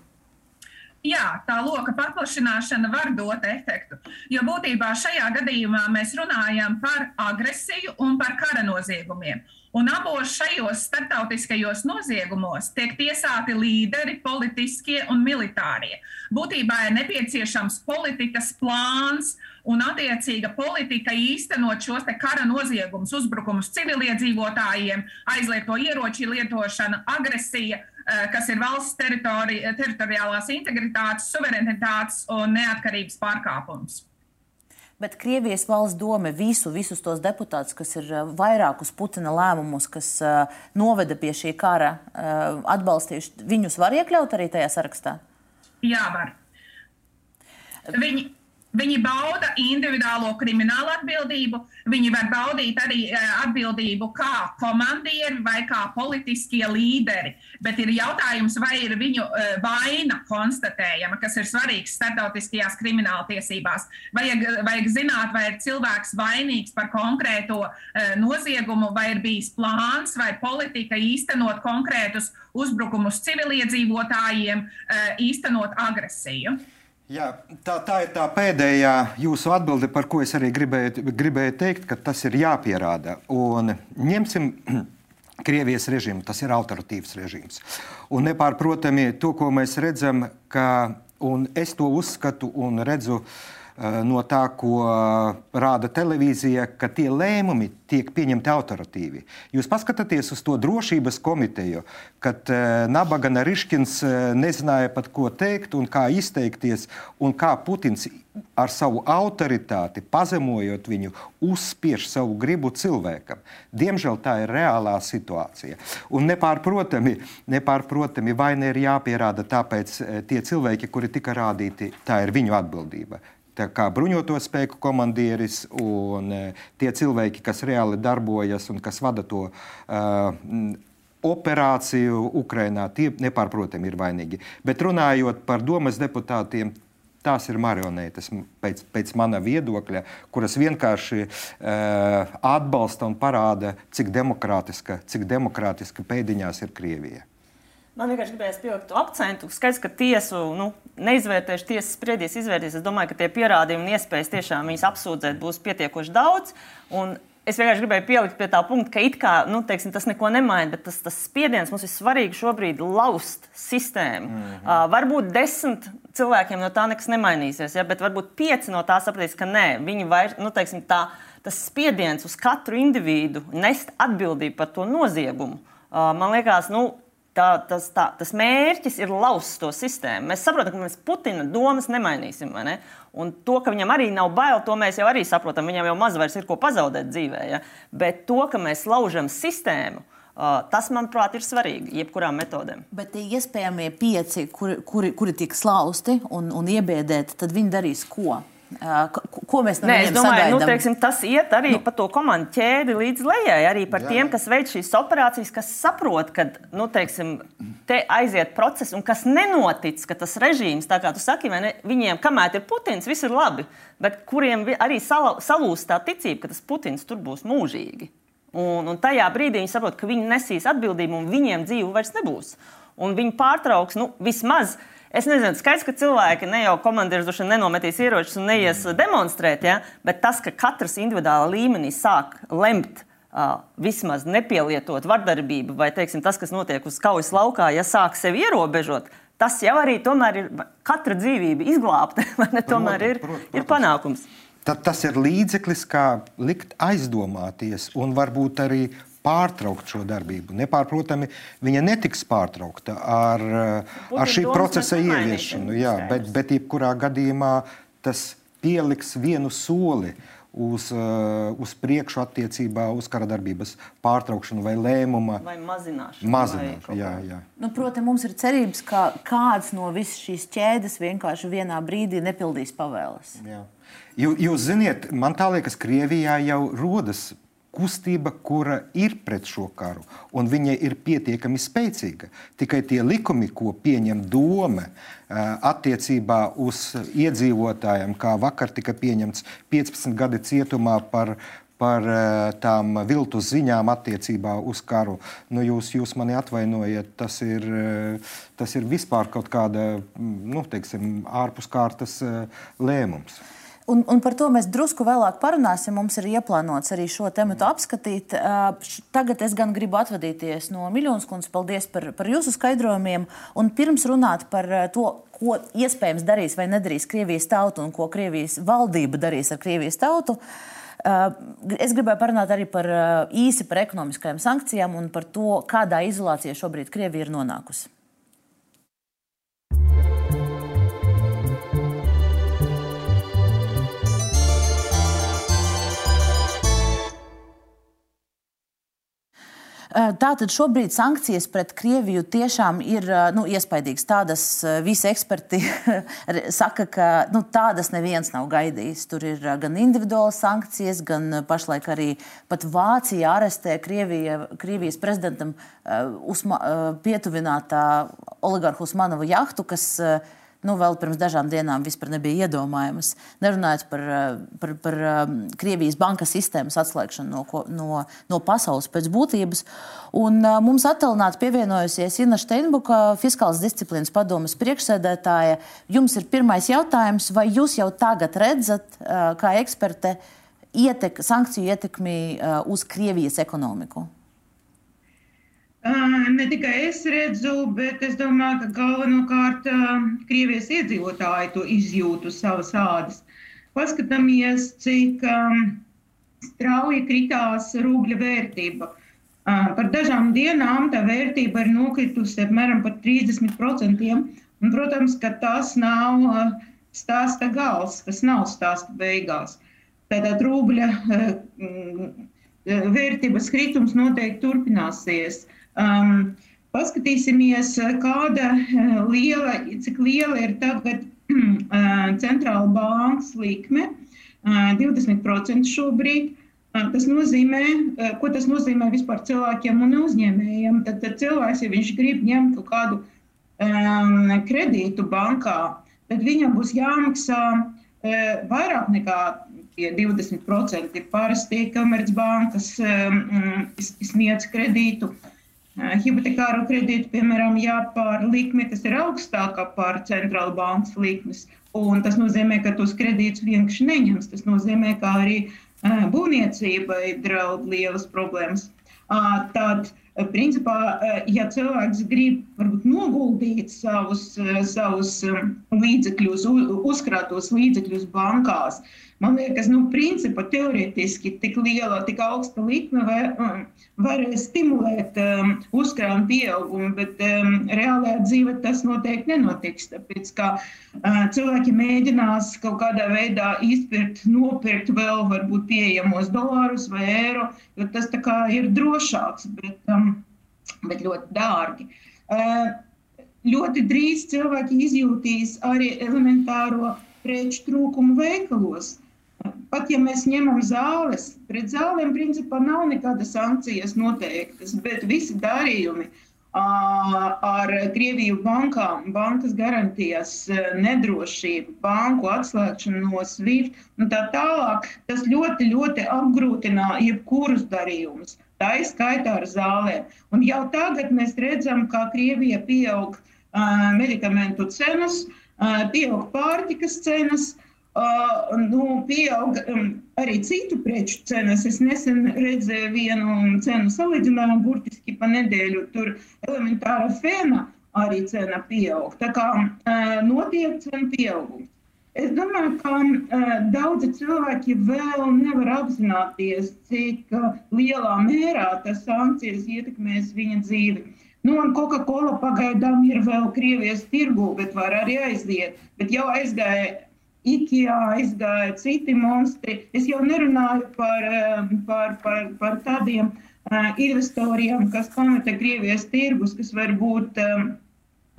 Jā, tā loka paplašināšana var dot efektu. Jo būtībā šajā gadījumā mēs runājam par agresiju un par kara noziegumiem. Un abos šajos starptautiskajos noziegumos tiek tiesāti līderi, politiskie un militārie. Būtībā ir nepieciešams politikas plāns un attiecīga politika īstenot šos kara noziegumus, uzbrukumus civiliedzīvotājiem, aizliegto ieroču lietošana, agresija, eh, kas ir valsts teritori teritoriālās integritātes, suverenitātes un neatkarības pārkāpums. Bet Krievijas valsts doma visu, visus tos deputātus, kas ir eh, vairākus Putina lēmumus, kas uh, noveda pie šī kara, uh, atbalstījuši, viņus var iekļaut arī tajā sarakstā? Jā, var. Viņi, Viņi bauda individuālo kriminālu atbildību, viņi var baudīt arī eh, atbildību kā komandieri vai kā politiskie līderi. Bet ir jautājums, vai ir viņu eh, vaina konstatējama, kas ir svarīgs starptautiskajās krimināla tiesībās. Vajag, vajag zināt, vai ir cilvēks vainīgs par konkrēto eh, noziegumu, vai ir bijis plāns vai politika īstenot konkrētus uzbrukumus civiliedzīvotājiem, īstenot agresiju. Jā, tā, tā ir tā pēdējā jūsu atbilde, par ko es arī gribēju, gribēju teikt, ka tas ir jāpierāda. Un ņemsim *clears throat* Krievijas režīmu, tas ir autoritīvs režīms. Un nepārprotami to, ko mēs redzam, ka, un es to uzskatu un redzu, uh, no tā, ko eh, rāda televīzija, ka tie lēmumi tiek pieņemti autoritīvi. Jūs paskatāties uz to drošības komiteju, kad eh, Nabaga Nariškins nezināja pat, ko teikt un kā izteikties, un kā Putins ar savu autoritāti, pazemojot viņu, uzspiež savu gribu cilvēkam. Diemžēl tā ir reālā situācija. Un nepārprotami, nepārprotami vaina ir jāpierāda, tāpēc tie cilvēki, kuri tika rādīti, tā ir viņu atbildība kā bruņoto spēku komandieris un e, tie cilvēki, kas reāli darbojas un kas vada to uh, operāciju Ukrajinā, tie nepārprotami ir vainīgi. Bet runājot par domas deputātiem, tās ir marionetes, pēc, pēc mana viedokļa, kuras vienkārši uh, atbalsta un parāda, cik demokrātiska, cik demokrātiska pēdiņās ir Krievija. Man vienkārši gribējās pielikt akcentu. Skaidrs, ka tiesu nu, neizvērtēšu, tiesas spriedīs, izvērtīs. Es domāju, ka tie pierādījumi un iespējas tiešām viņas apsūdzēt būs pietiekoši daudz. Es vienkārši gribēju pielikt pie tā punkta, ka it kā nu, teiksim, tas neko nemaina, bet tas, tas spiediens mums ir svarīgi šobrīd laust sistēmu. Mm -hmm. uh, varbūt desmit cilvēkiem no tā nekas nemainīsies, ja? bet varbūt pieci no tā sapratīs, ka nē, viņi vairs, nu, teiksim, tā, tas spiediens uz katru individu nest atbildību par to noziegumu. Uh, man liekas, nu, tā, tas, tā, tas mērķis ir lauzt to sistēmu. Mēs saprotam, ka mēs Putina domas nemainīsim. Ne? Un to, ka viņam arī nav bail, to mēs jau arī saprotam. Viņam jau maz vairs ir ko pazaudēt dzīvē. Ja? Bet to, ka mēs laužam sistēmu, uh, tas, manuprāt, ir svarīgi jebkurām metodēm. Bet tie iespējamie pieci, kuri, kuri, kuri tiek slauzti un, un iebiedēti, tad viņi darīs ko? Ko mēs no Nē, es domāju, nu, teiksim, tas iet arī nu. pa to komandu ķēdi līdz lejai. Arī par jā. tiem, kas veic šīs operācijas, kas saprot, ka nu, teiksim, te aiziet process un kas nenotic, ka tas režīms, tā kā tu saki, ne, viņiem, kamēr ir Putins, viss ir labi, bet kuriem arī salūst tā ticība, ka tas Putins tur būs mūžīgi. Un, un tajā brīdī viņi saprot, ka viņi nesīs atbildību un viņiem dzīve vairs nebūs. Un viņi pārtrauks nu, vismaz Es nezinu, skaidrs, ka cilvēki ne jau komandieris droši nenometīs ieročus un neies demonstrēt, ja? bet tas, ka katrs individuālā līmenī sāk lemt. Uh, vismaz nepielietot vardarbību, vai teiksim, tas, kas notiek uz kaujas laukā, ja sāk sevi ierobežot, tas jau arī ir katra dzīvība izglābta. *laughs* tomēr ir, ir panākums. Tad tas ir līdzeklis, kā likt aizdomāties un varbūt arī pārtraukt šo darbību. Nepārprotami, viņa netiks pārtraukta ar, Putin ar šī procesa ieviešanu. Jā, bet, bet jebkurā gadījumā tas pieliks vienu soli uz, uz priekšu attiecībā uz kara darbības pārtraukšanu vai lēmuma vai mazināšanu. mazināšanu vai jā, jā. Nu, Protams, mums ir cerības, ka kāds no visas šīs ķēdes vienkārši vienā brīdī nepildīs pavēles. Jā. Jūs ziniet, man tā liekas, Krievijā jau rodas kustība, kura ir pret šo karu, un viņa ir pietiekami spēcīga. Tikai tie likumi, ko pieņem doma attiecībā uz iedzīvotājiem, kā vakar tika pieņemts 15 gadi cietumā par par tām viltu ziņām attiecībā uz karu. Nu, jūs, jūs mani atvainojiet, tas ir, tas ir vispār kaut kāda nu, teiksim, ārpus kārtas lēmums. Un, un par to mēs drusku vēlāk parunāsim. Mums ir ieplānots arī šo tematu apskatīt. Tagad es gan gribu atvadīties no Miljonas kundzes. Paldies par, par jūsu skaidrojumiem. Un pirms runāt par to, ko iespējams darīs vai nedarīs Krievijas tauta un ko Krievijas valdība darīs ar Krievijas tautu. Es gribēju parunāt arī par īsi par ekonomiskajām sankcijām un par to, kādā izolācijā šobrīd Krievija ir nonākusi. Tātad šobrīd sankcijas pret Krieviju tiešām ir nu, iespaidīgas. Tādas visi eksperti *laughs* saka, ka nu, tādas neviens nav gaidījis. Tur ir gan individuālas sankcijas, gan pašlaik arī pat Vācija arestē Krievija, Krievijas prezidentam uzma, pietuvinātā oligarhu Usmanovu jahtu, kas nu, vēl pirms dažām dienām vispār nebija iedomājamas. Nerunājot par, eh, par, par um, Krievijas bankas sistēmas atslēgšanu no, no, no pasaules pēc būtības. Un, uh, mums attālināti pievienojusies Ina Steinbuka, fiskālas disciplīnas padomas priekšsēdētāja. Jums ir pirmais jautājums, vai jūs jau tagad redzat, kā eksperte, ietek, sankciju ietekmi uz Krievijas ekonomiku? Ne tikai es redzu, bet es domāju, ka galvenokārt Krievijas iedzīvotāji to izjūt uz savas ādas. Paskatāmies, cik strauji kritās rubļa vērtība. Par dažām dienām tā vērtība ir nokritusi apmēram par 30%. Un, protams, ka tas nav stāsta gals, tas nav stāsta beigās. Tātad rubļa vērtības kritums noteikti turpināsies. Um, paskatīsimies, kāda uh, liela, cik liela ir tagad uh, *clears throat* centrāla bankas likme. Uh, 20% šobrīd. Tas nozīmē, ko tas nozīmē vispār cilvēkiem un uzņēmējiem. Tad, tad cilvēks, ja viņš grib ņemt kaut kādu um, kredītu bankā, tad viņam būs jāmaksā uh, vairāk nekā tie 20%. Parasti komercbankas um, sniedz kredītu uh, hipotekāro kredītu, piemēram, jāpār likme, kas ir augstākā par centrāla bankas likmes. Un tas nozīmē, ka tos kredītus vienkārši neņems. Tas nozīmē, ka arī būvniecībai draud lielas problēmas. Tad, principā, ja cilvēks grib varbūt, noguldīt savus, savus līdzekļus, uzkrātos līdzekļus bankās, Man liekas, nu, principā teorētiski tik liela, tik augsta likme var, um, var stimulēt um, uzkrājumu pieaugumu, bet um, reālajā dzīvē tas noteikti nenotiks. Tāpēc, ka uh, cilvēki mēģinās kaut kādā veidā izpirkt, nopirkt vēl varbūt pieejamos dolārus vai eiro, jo tas tā kā ir drošāks, bet, um, bet ļoti dārgi. Uh, ļoti drīz cilvēki izjūtīs arī elementāro preču trūkumu veikalos. Pat ja mēs ņemam zāles, pret zālēm principā nav nekādas sankcijas noteiktas, bet visi darījumi ar Krieviju bankām, bankas garantijas, nedrošību, banku atslēgšanu no SWIFT un tā tālāk, tas ļoti, ļoti apgrūtina jebkurus darījumus. Tā ir skaitā ar zālēm. Un jau tagad mēs redzam, kā Krievija pieaug medikamentu cenas, pieaug pārtikas cenas, uh, nu, pieaug um, arī citu preču cenas. Es nesen redzēju vienu cenu salīdzinājumu, burtiski pa nedēļu. Tur elementāra fēna arī cena pieaug. Tā kā uh, notiek cenu pieaugums. Es domāju, ka uh, daudzi cilvēki vēl nevar apzināties, cik uh, lielā mērā tas sankcijas ietekmēs viņa dzīvi. Nu, un Coca-Cola pagaidām ir vēl Krievijas tirgu, bet var arī aiziet. Bet jau aizgāja IKEA aizgāja citi monstri. Es jau nerunāju par, eh, par, par, par tādiem uh, investoriem, kas pameta Krievijas tirgus, kas varbūt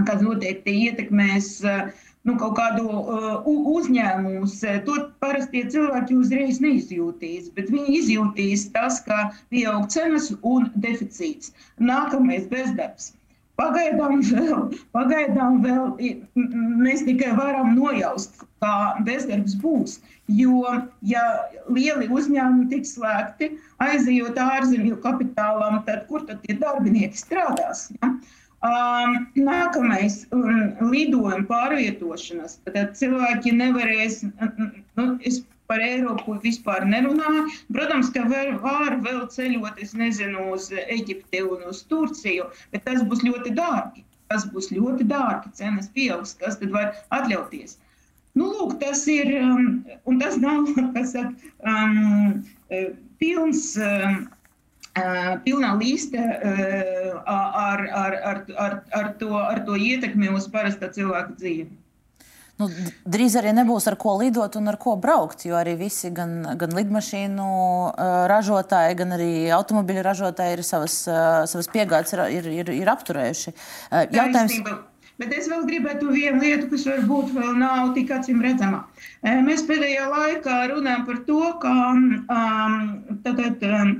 kas noteikti ietekmēs uh, nu, kaut kādu uh, uzņēmumus. To parasti cilvēki uzreiz neizjūtīs, bet viņi izjūtīs tas, ka pieaug cenas un deficīts. Nākamais bezdarbs. Pagaidām vēl, pagaidām vēl mēs tikai varam nojaust, kā bezdarbs būs. Jo, ja lieli uzņēmumi tiks slēgti, aizejot ārzemju kapitālam, tad kur tad tie darbinieki strādās? Ja? Um, nākamais um, lidojuma pārvietošanas. Tad cilvēki nevarēs, nu, es par Eiropu vispār nerunāju. Protams, ka var, var vēl ceļot, es nezinu, uz Eģipti un uz Turciju, bet tas būs ļoti dārgi. Tas būs ļoti dārgi, cenas pieaugs, kas tad var atļauties. Nu, lūk, tas ir, um, un tas nav, *laughs* kas saka, um, eh, pilns, um, uh, pilnā līste uh, ar, ar, ar, ar, ar, to, ar to ietekmi uz parasta cilvēka dzīvi. Nu, drīz arī nebūs ar ko lidot un ar ko braukt, jo arī visi, gan, gan lidmašīnu ražotāji, gan arī automobiļu ražotāji ir savas, savas piegādes ir, ir, ir, ir apturējuši. Jautājums... Bet es vēl gribētu vienu lietu, kas varbūt vēl nav tik acīm redzama. Mēs pēdējā laikā runājam par to, ka um, tātad, um,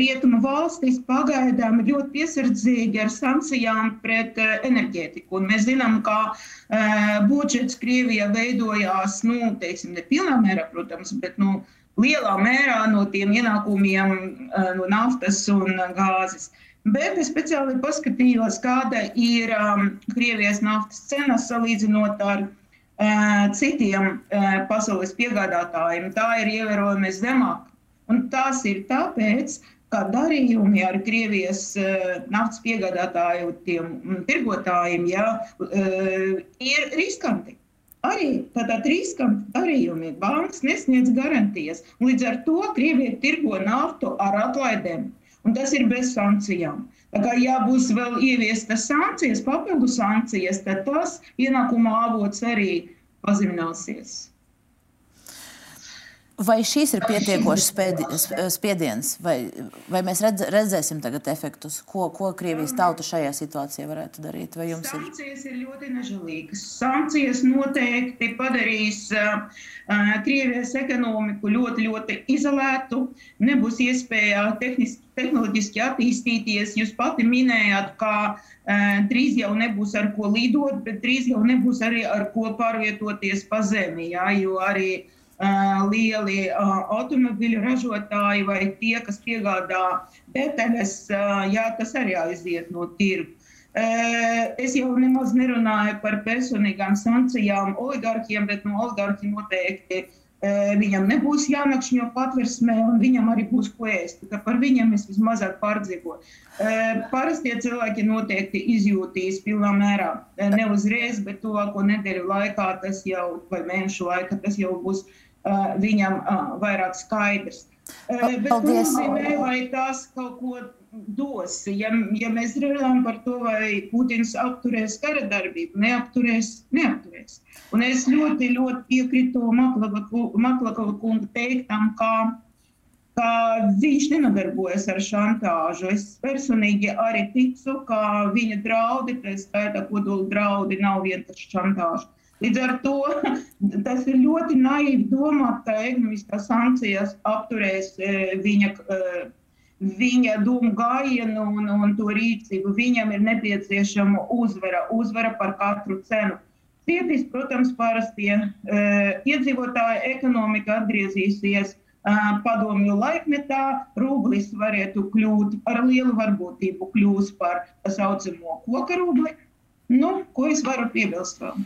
rietumu valstis pagaidām ir ļoti piesardzīgi ar sankcijām pret uh, enerģētiku. Un mēs zinām, ka uh, budžets Krievijā veidojās, nu, teiksim, ne pilnā mērā, protams, bet, nu, lielā mērā no tiem ienākumiem uh, no naftas un gāzes. Uh, Bet es speciāli paskatījos, kāda ir um, Krievijas naftas cena salīdzinot ar uh, citiem uh, pasaules piegādātājiem. Tā ir ievērojami zemāka. Un tas ir tāpēc, ka darījumi ar Krievijas uh, naftas piegādātāju tiem um, tirgotājiem ja, uh, ir riskanti. Arī tādā riskanti darījumi bankas nesniedz garantijas. Līdz ar to Krievija tirgo naftu ar atlaidēm un tas ir bez sankcijām. Tā kā ja būs vēl ieviestas sankcijas, papildu sankcijas, tad tas ienākuma avots arī pazemināsies. Vai šīs ir pietiekošas spiediens, vai, vai mēs redz, redzēsim tagad efektus? Ko, ko Krievijas tauta šajā situācijā varētu darīt? Vai jums ir? Sankcijas ir ļoti nežēlīgas. Sankcijas noteikti padarīs uh, Krievijas ekonomiku ļoti, ļoti izolētu. Nebūs iespēja tehniski, tehnoloģiski attīstīties. Jūs pati minējāt, ka uh, drīz jau nebūs ar ko lidot, bet drīz jau nebūs arī ar ko pārvietoties pa zemi. Jā, jo arī uh, lieli automobiļu ražotāji vai tie, kas piegādā detaļas, jā, tas arī aiziet no tirgu. Es jau nemaz nerunāju par personīgām sankcijām oligarkiem, bet no oligarki noteikti viņam nebūs jānakšņo patversmē, un viņam arī būs ko ēst. Par viņiem es vismazāk pārdzīvoju. Parastie cilvēki noteikti izjūtīs pilnā mērā. Ne uzreiz, bet tuvāko nedēļu laikā, tas jau, vai mēnešu laikā, tas jau būs viņam vairāk skaidrs. Bet Paldies. nozīmē, vai tas kaut ko dos. Ja, ja mēs runājam par to, vai Putins apturēs kara darbību, neapturēs, neapturēs. Un es ļoti, ļoti piekrītu Maklakova kunga teiktam, ka, ka viņš nenodarbojas ar šantāžu. Es personīgi arī ticu, ka viņa draudi, tā skaitā kodola draudi, nav vienkārši šantāža. Līdz ar to *laughs* tas ir ļoti naivi domāt, ka ekonomiskās sankcijas apturēs viņa viņa domu gājienu un, un to rīcību. Viņam ir nepieciešama uzvara, uzvara par katru cenu. Cietīs, protams, parastie uh, iedzīvotāji ekonomika atgriezīsies padomju laikmetā. Rūblis varētu kļūt ar lielu varbūtību, kļūs par tā saucamo koka rūbli. Nu, ko es varu piebilst vēl?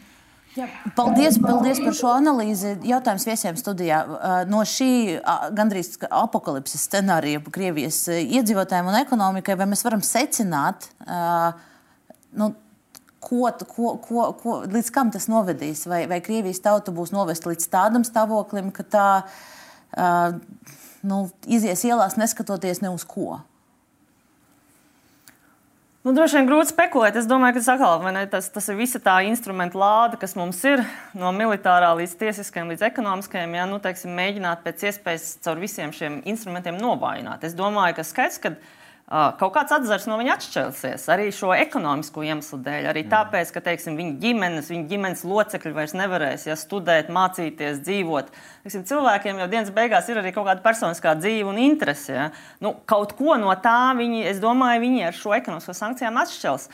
Jā, paldies, paldies par šo analīzi. Jautājums viesiem studijā. No šī gandrīz apakalipses scenārija Krievijas iedzīvotājiem un ekonomikai, vai mēs varam secināt, nu, ko, ko, ko, ko, līdz kam tas novedīs? Vai, vai Krievijas tauta būs novesta līdz tādam stāvoklim, ka tā nu, izies ielās neskatoties ne uz ko? Nu, droši vien grūti spekulēt. Es domāju, ka tas, atkal, ne, tas, tas ir visa tā instrumenta lāde, kas mums ir no militārā līdz tiesiskajam, līdz ekonomiskajam. Ja, nu, teiksim, mēģināt pēc iespējas caur visiem šiem instrumentiem novājināt. Es domāju, ka skaidrs, ka kaut kāds atzars no viņa atšķelsies arī šo ekonomisko iemeslu dēļ. Arī tāpēc, ka teiksim, viņa ģimenes, viņa ģimenes locekļi vairs nevarēs ja, studēt, mācīties, dzīvot. Teiksim, cilvēkiem jau dienas beigās ir arī kaut kāda personiskā dzīve un interese. Ja. Nu, kaut ko no tā viņi, es domāju, viņi ar šo ekonomisko sankcijām atšķels.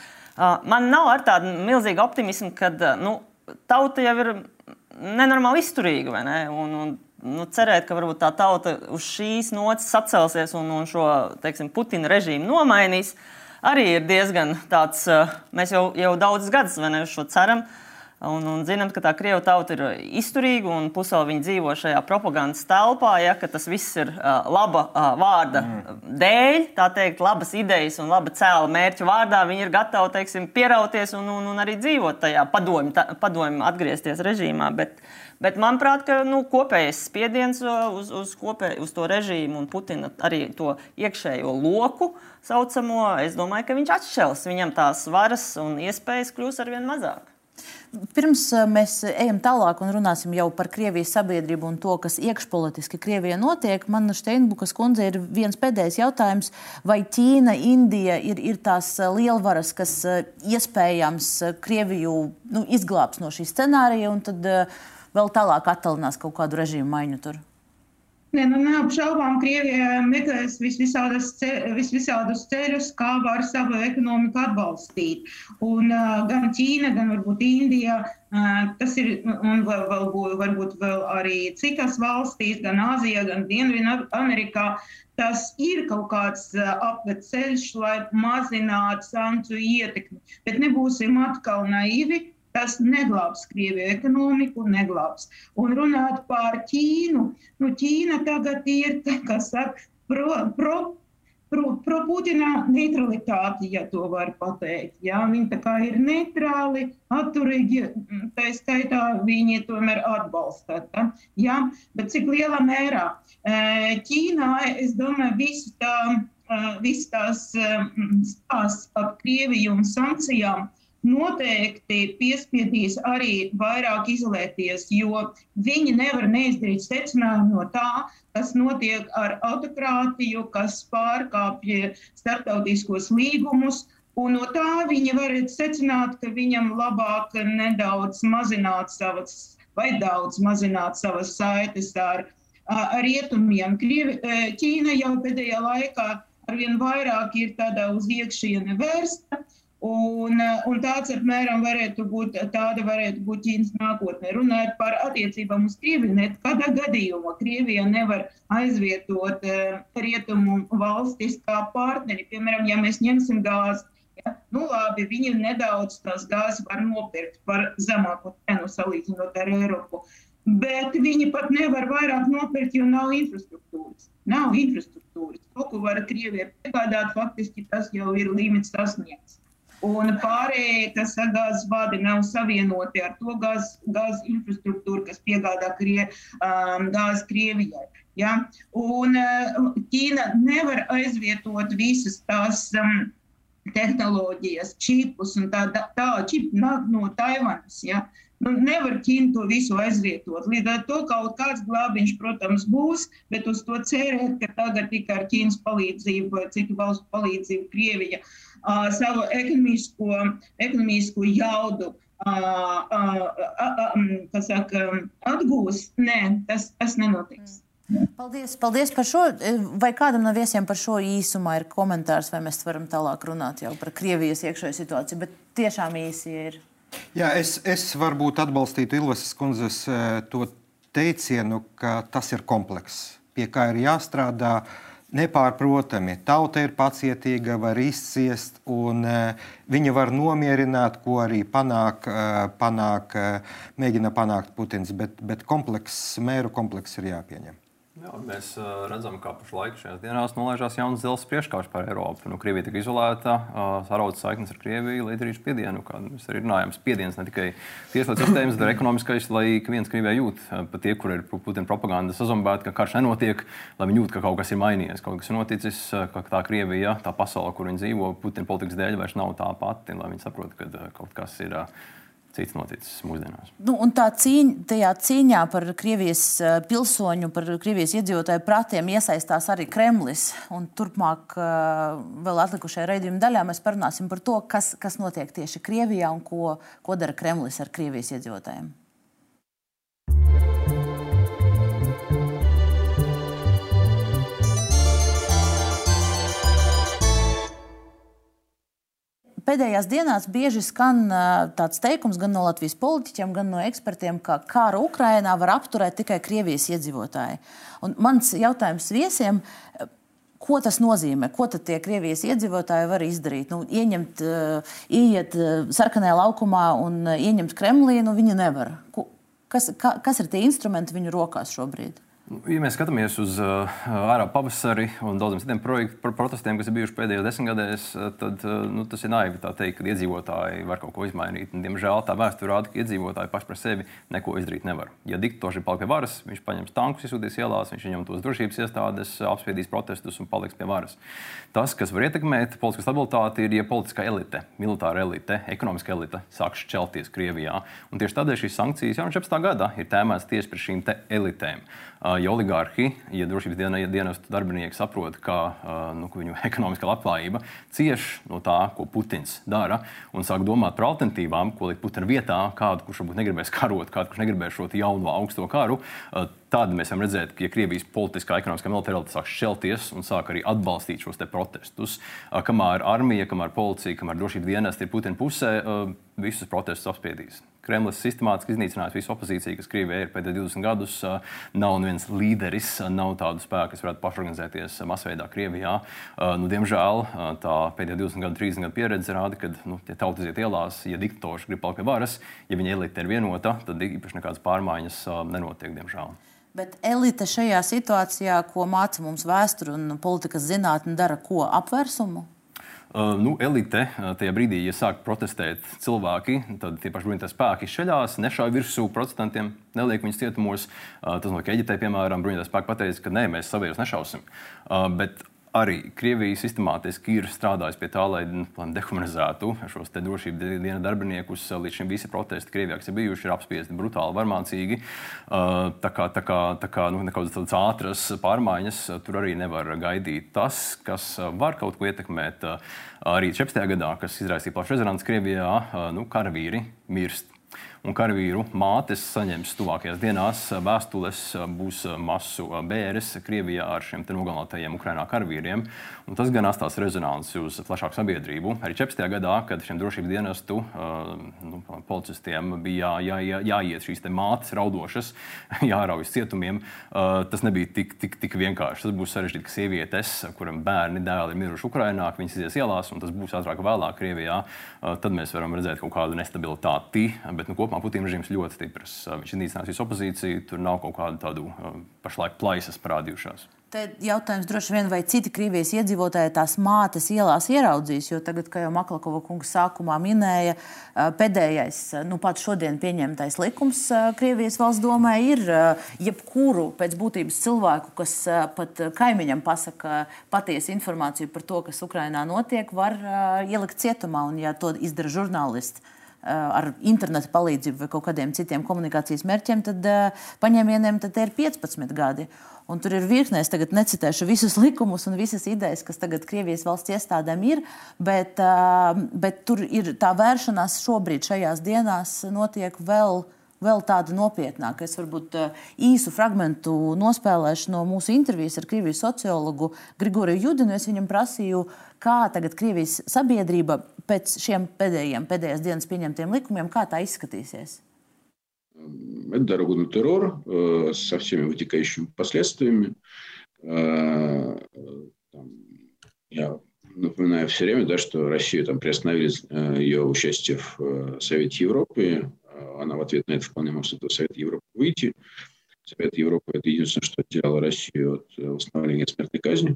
Man nav ar tādu milzīgu optimismu, ka nu, tauta jau ir nenormāli izturīga. Ne? Un, un, nu, cerēt, ka varbūt tā tauta uz šīs nots sacelsies un, un šo teiksim, Putina režīmu nomainīs, arī ir diezgan tāds. Mēs jau, jau daudzus gadus uz šo ceram. Un, un zinām, ka tā krievu tauta ir izturīga un pusēji viņi dzīvo šajā propagandas telpā, ja tas viss ir uh, laba uh, vārda mm. dēļ, tā teikt, labas idejas un laba cēla mērķa vārdā. Viņi ir gatavi teiksim, pierauties un, un, un arī dzīvot tajā padomju, padomju atgriezties režīmā. Bet, Bet manuprāt, ka nu, kopējais spiediens uz, uz, kopē, uz to režīmu un Putina arī to iekšējo loku saucamo, es domāju, ka viņš atšķels. Viņam tās varas un iespējas kļūs arvien mazāk. Pirms mēs ejam tālāk un runāsim jau par Krievijas sabiedrību un to, kas iekšpolitiski Krievijā notiek, man Steinbukas kundze ir viens pēdējais jautājums. Vai Ķīna, Indija ir, ir tās lielvaras, kas iespējams Krieviju nu, izglābs no šī scenārija? Tad, uh, vēl tālāk attālinās kaut kādu režīmu maiņu tur? Ne, nu, neapšaubām, Krievija meklēs visvisādus ceļus, ceļus, kā var savu ekonomiku atbalstīt. Un, uh, gan Ķīna, gan varbūt Indija, uh, tas ir, un vēl, vēl, varbūt vēl arī citas valstīs, gan Āzijā, gan Dienvidamerikā. Tas ir kaut kāds uh, apveceļš, lai mazinātu sankciju ietekmi. Bet nebūsim atkal naivi Tas neglābs Krieviju ekonomiku, neglābs. Un runāt par Ķīnu, nu Ķīna tagad ir, kā saka, pro, pro, pro, pro neutralitāti, ja to var pateikt. Jā, viņi tā kā ir neitrāli, atturīgi, tā skaitā viņi tomēr atbalsta. Tā, jā, bet cik lielā mērā? Ķīnā, es domāju, visu tā, viss tās stāsts par Krieviju un sankcijām noteikti piespiedīs arī vairāk izolēties, jo viņi nevar neizdarīt secinājumu no tā, kas notiek ar autokrātiju, kas pārkāpja starptautiskos līgumus. Un no tā viņi varētu secināt, ka viņam labāk nedaudz mazināt savas, vai daudz mazināt savas saites ar, ar rietumiem. Krievi, Ķīna jau pēdējā laikā arvien vairāk ir tādā uz iekšieni vērsta. Un, eh, un tāds apmēram varētu būt, tāda varētu būt Ķīnas nākotne. Runājot par attiecībām uz Krieviju, nekādā gadījumā Krievija nevar aizvietot uh, rietumu valstis kā partneri. Piemēram, ja mēs ņemsim gāzi, ja, nu labi, viņi nedaudz tās gāzes var nopirkt par zemāku cenu salīdzinot ar Eiropu. Bet viņi pat nevar vairāk nopirkt, jo nav infrastruktūras. Nav infrastruktūras. To, ko var Krievija piegādāt, faktiski tas jau ir līmenis sasniegts. Un pārējie, ar gāzes vadi nav savienoti ar to gāzes gāz infrastruktūru, kas piegādā krie, um, gāzi Krievijai. Ja? Un uh, Ķīna nevar aizvietot visas tās um, tehnoloģijas, čipus, un tā, tā čipa nāk no Taivanas. Ja? Nu, nevar Ķīna to visu aizvietot. Līdz ar to kaut kāds glābiņš, protams, būs, bet uz to cerēt, ka tagad tikai ar Ķīnas palīdzību vai citu valstu palīdzību Krievija uh, savu ekonomisko, ekonomisko jaudu uh, uh, uh, saka, atgūs. Nē, tas, tas nenotiks. Paldies, paldies par šo. Vai kādam no viesiem par šo īsumā ir komentārs, vai mēs varam tālāk runāt jau par Krievijas iekšējo situāciju? Bet tiešām īsi ir. Jā, es, es varbūt atbalstītu Ilvas kundzes to teicienu, ka tas ir komplekss, pie kā ir jāstrādā. Nepārprotami, tauta ir pacietīga, var izciest, un uh, viņa var nomierināt, ko arī panāk, uh, panāk, uh, mēģina panākt Putins. Bet, bet komplekss, mēru komplekss ir jāpieņem. Jā, mēs uh, redzam, ka pašlaik šajās dienās nolaižās jauns dzelzceļa priekškārs par Eiropu. Nu, Krievija tika izolēta, uh, saraudzes saiknes ar Krieviju, lai izdarītu spiedienu. Kā mēs arī runājam, spiediens ne tikai tieslietu sistēmas, bet arī ekonomiskais, lai ik viens Krievijā jūt, pat tie, kur ir Putina propaganda sazombēta, ka karš nenotiek, lai viņi jūt, ka kaut kas ir mainījies, kaut kas ir noticis, ka tā Krievija, tā pasaule, kur viņi dzīvo, Putina politikas dēļ vairs nav tā pati, lai viņi saprotu, ka kaut kas ir. Uh, cits noticis mūsdienās. Nu, tā cīņa, tajā cīņā par Krievijas eh, pilsoņu, par Krievijas iedzīvotāju prātiem iesaistās arī Kremlis. Un turpmāk, eh, vēl atlikušajā raidījuma daļā, mēs parunāsim par to, kas, kas notiek tieši Krievijā un ko, ko dara Kremlis ar Krievijas iedzīvotājiem. Pēdējās dienās bieži skan tāds teikums gan no Latvijas politiķiem, gan no ekspertiem, ka kāru Ukrainā var apturēt tikai Krievijas iedzīvotāji. Un mans jautājums viesiem. Ko tas nozīmē? Ko tad tie Krievijas iedzīvotāji var izdarīt? Nu, ieņemt, uh, ieiet sarkanajā laukumā un ieņemt Kremlī, nu viņi nevar. Kas, ka, kas ir tie instrumenti viņu rokās šobrīd? Ja mēs skatāmies uz uh, ārā pavasari un daudziem citiem projektu, protestiem, kas ir bijuši pēdējos desmitgadēs, tad uh, nu, tas ir naivi teikt, ka iedzīvotāji var kaut ko izmainīt. Un, diemžēl tā vēsture rāda, ka iedzīvotāji paši par sevi neko izdarīt nevar. Ja diktators ir palicis pie varas, viņš paņems tankus, izsūtīs ielās, viņš ņem tos drošības iestādes, apspiedīs protestus un paliks pie varas. Tas, kas var ietekmēt politisko stabilitāti, ir, ja politiskā elite, militāra elite, ekonomiskā elite sāk šķelties Krievijā. Un tieši tādēļ šīs sankcijas jau no 14. gada ir tēmētas tieši par šīm elitēm ja oligārhi, ja drošības dienestu darbinieki saprot, ka nu, viņu *laughs* ekonomiskā labklājība cieš no tā, ko Putins dara, un sāk domāt par alternatīvām, ko likt Putina vietā, kādu, kurš varbūt negribēs *laughs* karot, kādu, kurš negribēs šo jauno augsto karu, Tāda mēs varam redzēt, ka ja Krievijas politiskā, ekonomiskā militāra sāk šķelties un sāk arī atbalstīt šos protestus. Kamēr armija, kamēr policija, kamēr drošības dienesti ir Putina pusē, visus protestus apspiedīs. Kremlis sistemātiski iznīcinājis visu opozīciju, kas Krievijā ir pēdējos 20 gadus. Nav neviens līderis, nav tādu spēku, kas varētu pašorganizēties masveidā Krievijā. Nu, diemžēl tā pēdējā 20 gadu, 30 gadu pieredze rāda, ka nu, ja tauta iziet ielās, ja diktators grib palikt pie varas, ja viņa elite ir vienota, tad īpaši nekādas pārmaiņas nenotiek, diemžēl. Bet elite šajā situācijā, ko māca mums vēsture un politikas zinātne, dara ko apvērsumu? Nu, elite tajā brīdī, ja sāk protestēt cilvēki, tad tie paši bruņotie spēki izšķeļās, nešauja virsū procentiem, neliek viņus cietumos. Tas notiek Eģiptē, piemēram, bruņotie spēki pateica, ka nē, mēs savējos nešausim. Bet arī Krievija sistemātiski ir strādājusi pie tā, lai dehumanizētu šos drošības dienas darbiniekus. Līdz šim visi protesti Krievijā, kas ir bijuši, ir apspiesti brutāli, varmācīgi. Uh, tā kā, tā kā, tā kā nu, tādas ātras pārmaiņas tur arī nevar gaidīt. Tas, kas var kaut ko ietekmēt, arī 14. gadā, kas izraisīja plašu rezonanci Krievijā, nu, karavīri mirst un karavīru mātes saņems tuvākajās dienās vēstules, būs masu bēres Krievijā ar šiem nogalinātajiem Ukraiņā karavīriem. Un tas gan atstās rezonanci uz plašāku sabiedrību. Arī 14. gadā, kad šiem drošības dienestu nu, policistiem bija jā, jā, jā, jāiet šīs mātes raudošas, *laughs* jāraujas cietumiem, tas nebija tik, tik, tik vienkārši. Tas būs sarežģīti, ka sievietes, kurām bērni, dēli ir miruši Ukraiņā, viņas izies ielās, un tas būs ātrāk vai vēlāk Krievijā. Tad mēs varam redzēt kaut kādu nestabilitāti. Bet, nu, kopumā Putina režīms ļoti stiprs. Viņš iznīcinās visu opozīciju, tur nav kaut kādu tādu pašlaik plaisas parādījušās. Te jautājums droši vien, vai citi Krievijas iedzīvotāji tās mātes ielās ieraudzīs, jo tagad, kā jau Maklakova kungs sākumā minēja, pēdējais, nu pat šodien pieņemtais likums Krievijas valsts domē ir jebkuru pēc būtības cilvēku, kas pat kaimiņam pasaka patiesu informāciju par to, kas Ukrainā notiek, var ielikt cietumā, un ja to izdara žurnālisti ar interneta palīdzību vai kaut kādiem citiem komunikācijas mērķiem, tad paņēmieniem tad ir 15 gadi. Un tur ir virknēs, tagad necitēšu visus likumus un visas idejas, kas tagad Krievijas valsts iestādēm ir, bet, bet tur ir tā vēršanās šobrīd, šajās dienās, notiek vēl. Vēl tāda nopietnāka. Es varbūt īsu fragment nospēlēšu no mūsu intervijas ar Krievijas sociologu Grigoriju Judinu. Es viņam prasīju, kā tagad Krievijas sabiedrība pēc šiem pēdējiem, pēdējās dienas pieņemtiem likumiem, kā tā izskatīsies. Это дорога на террор э, со всеми вытекающими последствиями. Э, я напоминаю все время, да, что Россию там приостановили э, ее участие в Совете Европы. Она в ответ на это вполне может этого Совета Европы выйти. Совет Европы – это единственное, что отделяло Россию от восстановления смертной казни.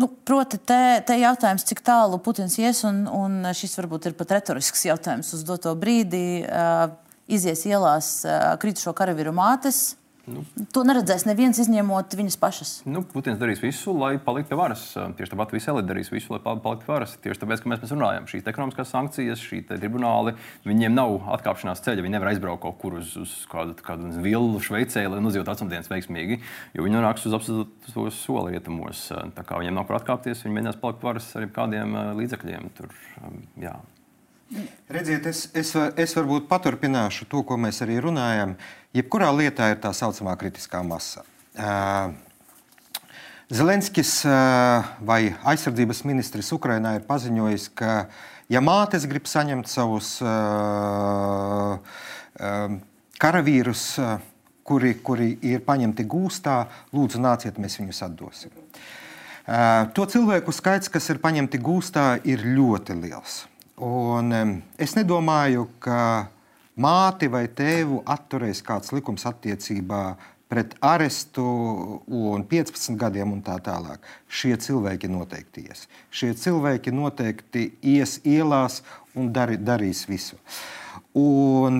Nu, proti, te, te jautājums, cik tālu Putins ies, un, un šis varbūt ir pat retorisks jautājums uz doto brīdi. Uh, izies ielās uh, kritušo karavīru mātes, Nu. To neredzēs neviens, izņemot viņas pašas. Nu, Putins darīs visu, lai paliktu pie varas. Tieši tāpat visi elite darīs visu, lai paliktu pie varas. Tieši tāpēc, ka mēs, mēs runājam, šīs ekonomiskās sankcijas, šī tribunāli, viņiem nav atkāpšanās ceļa. Viņi nevar aizbraukt kaut kur uz, uz kādu, kādu vilnu Šveicē, lai nodzīvotu vecumdienas veiksmīgi, jo viņi nonāks uz absolūto soli rietumos. Tā kā viņiem nav kur atkāpties, viņi mēģinās palikt pie varas ar kādiem līdzekļiem. Tur, jā. Redziet, es, es, es varbūt paturpināšu to, ko mēs arī runājam. Jebkurā lietā ir tā saucamā kritiskā masa. Zelenskis vai aizsardzības ministrs Ukrainā ir paziņojis, ka, ja mātes grib saņemt savus karavīrus, kuri, kuri ir paņemti gūstā, lūdzu, nāciet, mēs viņus atdosim. To cilvēku skaits, kas ir paņemti gūstā, ir ļoti liels. Un, es nedomāju, ka māti vai tēvu atturēs kāds likums attiecībā pret arestu un 15 gadiem un tā tālāk. Šie cilvēki noteikti ies. Šie cilvēki noteikti ies ielās un dari, darīs visu. Un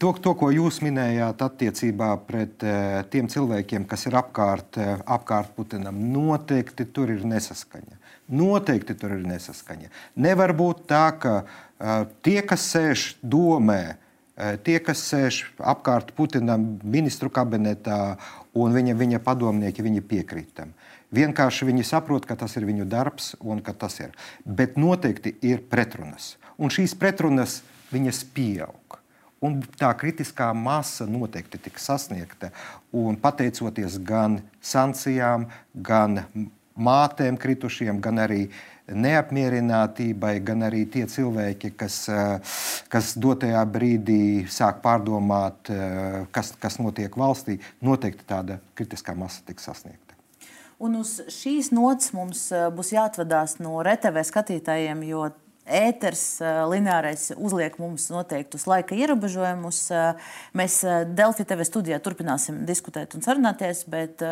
to, to, ko jūs minējāt attiecībā pret tiem cilvēkiem, kas ir apkārt, apkārt Putinam, noteikti tur ir nesaskaņa. Noteikti tur ir nesaskaņa. Nevar būt tā, ka uh, tie, kas sēž domē, tie, kas sēž apkārt Putinam ministru kabinetā un viņa, viņa padomnieki, viņi piekrīt tam. Vienkārši viņi saprot, ka tas ir viņu darbs un ka tas ir. Bet noteikti ir pretrunas. Un šīs pretrunas viņas pieaug. Un tā kritiskā masa noteikti tiks sasniegta. Un pateicoties gan sankcijām, gan mātēm kritušiem, gan arī neapmierinātībai, gan arī tie cilvēki, kas, eh, kas dotajā brīdī sāk pārdomāt, eh, kas, kas notiek valstī, noteikti tāda kritiskā masa tiks sasniegta. Un uz šīs nots mums eh, būs jāatvadās no RTV skatītājiem, jo ēters, lineārais uzliek mums noteiktus laika ierobežojumus. Mēs Delfi TV studijā turpināsim diskutēt un sarunāties, bet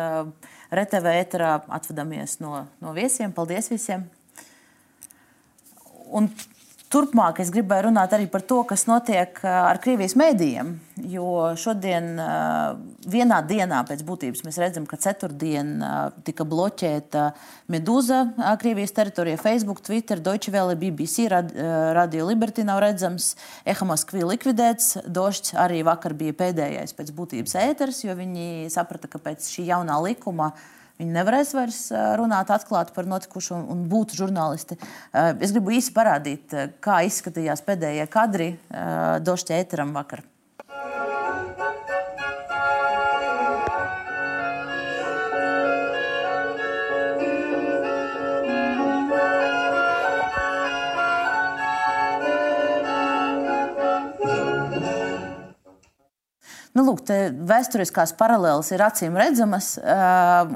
RTV ēterā atvadamies no, no viesiem. Paldies visiem! Un Turpmāk es gribēju runāt arī par to, kas notiek ar Krievijas mēdījiem. Jo šodien, vienā dienā pēc būtības, mēs redzam, ka ceturtdien tika bloķēta Meduza Krievijas teritorijā, Facebook, Twitter, Deutsche Welle, BBC, Radio Liberty nav redzams, Eha Moskvi likvidēts. Došs arī vakar bija pēdējais pēc būtības ēters, jo viņi saprata, ka pēc šī jaunā likuma Viņi nevarēs vairs runāt atklāti par notikušo un būt žurnālisti. Es gribu īsi parādīt, kā izskatījās pēdējie kadri Došķa ēteram vakar. Nu, lūk, vēsturiskās paralēles ir acīm redzamas,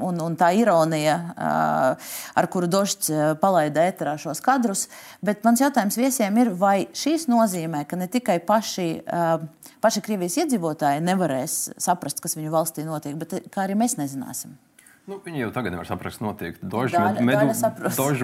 un, un tā ironija, ar kuru Došs palaida ēterā šos kadrus. Bet mans jautājums viesiem ir, vai šīs nozīmē, ka ne tikai paši, paši Krievijas iedzīvotāji nevarēs saprast, kas viņu valstī notiek, bet arī mēs nezināsim? Nu, viņi jau tagad nevar saprast, kas notiek. Doža medu,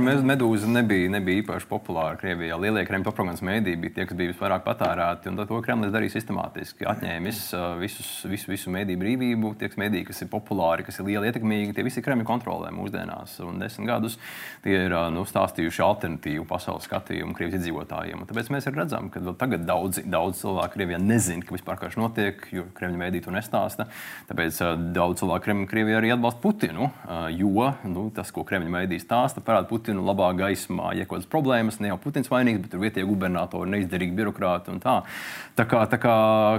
med, medūza nebija, nebija īpaši populāra Krievijā. Lielie Kremļa propagandas mēdī bija tie, kas bija visvairāk patērēti. Un to Kremlis darīja sistemātiski. Atņēmis uh, visus, visu, visu mēdīju brīvību. Tie mēdīji, kas ir populāri, kas ir lieli, ietekmīgi, tie visi Kremļa kontrolē mūsdienās. Un desmit gadus tie ir uh, nu, stāstījuši alternatīvu pasaules skatījumu Krievijas iedzīvotājiem. Un tāpēc mēs redzam, ka tagad daudz, daudz cilvēku Krievijā nezina, ka vispār kas notiek, jo Kremļa mēdī to nestāsta. Tāpēc uh, daudz cilvēku Krievijā arī atbalsta Putinu. Putinu, jo nu, tas, ko Kremļa mēdīs stāsta, parāda Putinu labā gaismā. Ja kaut kādas problēmas, ne jau Putins vainīgs, bet vietējie gubernatori, neizdarīgi birokrāti un tā. Tā kā, tā kā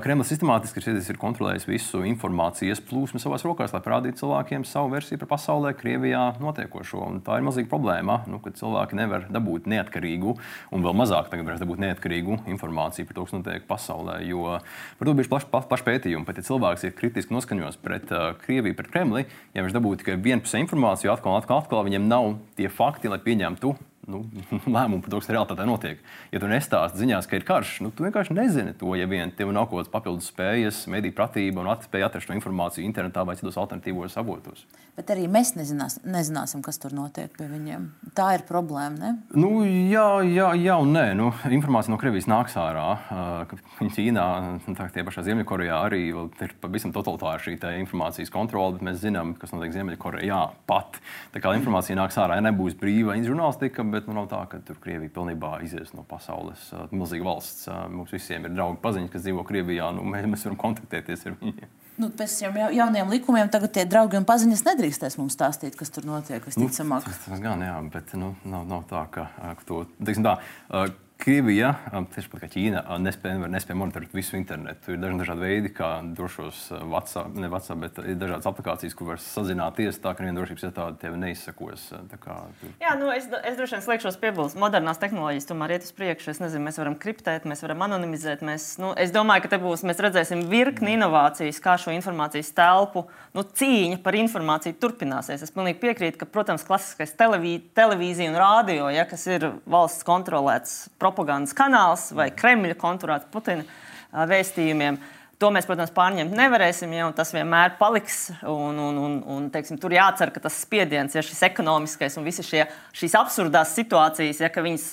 Kremlis sistemātiski ir, kontrolējis visu informācijas plūsmu savās rokās, lai parādītu cilvēkiem savu versiju par pasaulē, Krievijā notiekošo. Un tā ir milzīga problēma, nu, kad cilvēki nevar dabūt neatkarīgu, un vēl mazāk tagad varēs dabūt neatkarīgu informāciju par to, kas notiek pasaulē. Jo par to bija plašs plaš pētījums. Pat ja cilvēks ir kritiski noskaņots pret uh, Krieviju, pret Kremli, ja viņš dabūtu tikai vienpusē informāciju, atkal, atkal, atkal viņiem nav tie fakti, lai pieņemtu nu, *laughs* lēmumu par to, kas realitātē notiek. Ja tu nestāsti ziņās, ka ir karš, nu, tu vienkārši nezini to, ja vien tev nav kaut kādas papildus spējas, mediju pratība un spēja atrast šo informāciju internetā vai citos alternatīvos avotos. Bet arī mēs nezinās, nezināsim, kas tur notiek pie viņiem. Tā ir problēma. Ne? Nu, jā, jā, jā, un nē. Nu, informācija no Krievijas nāks ārā. Ķīnā, nu, tā, tie pašā Ziemeļkorejā arī ir pavisam totalitāra šī informācijas kontrole, bet mēs zinām, kas notiek Ziemeļkorejā pat. Tā kā informācija nāks ārā, ja nebūs brīva žurnālistika, bet nu, nav tā, ka tur Krievija pilnībā izies no pasaules. Milzīga valsts. Mums visiem ir draugi paziņas, kas dzīvo Krievijā. Nu, mēs, mēs varam kontaktēties ar viņiem. Nu, pēc šiem jauniem likumiem tagad tie draugi un paziņas nedrīkstēs mums stāstīt, kas tur notiek. Nu, tas, tas gan jā, bet nu, nav, nav tā, ka, ka to teiksim, tā. Krievija, tieši pat kā Ķīna, nespēja, nespēja monitorēt visu internetu. Ir dažādi, dažādi veidi, kā drošos WhatsApp, ne WhatsApp, bet ir dažādas aplikācijas, kur var sazināties tā, ka neviena drošības iestāde tevi neizsakos. Kā, tu... Jā, nu es, es droši vien slēgšos piebilst. Modernās tehnoloģijas tomēr iet uz priekšu. Es nezinu, mēs varam kriptēt, mēs varam anonimizēt. Mēs, nu, es domāju, ka te būs, mēs redzēsim virkni inovācijas, kā šo informācijas telpu, nu, cīņa par informāciju turpināsies. Es pilnīgi piekrītu, ka, protams, klasiskais televī, televīzija un rādio, ja, kas ir valsts kontrolēts propagandas kanāls vai Kremļa konturēts Putina vēstījumiem. To mēs, protams, pārņemt nevarēsim, ja tas vienmēr paliks. Un, un, un, un, teiksim, tur jācer, ka tas spiediens, ja šis ekonomiskais un visas šie, šīs absurdās situācijas, ja viņas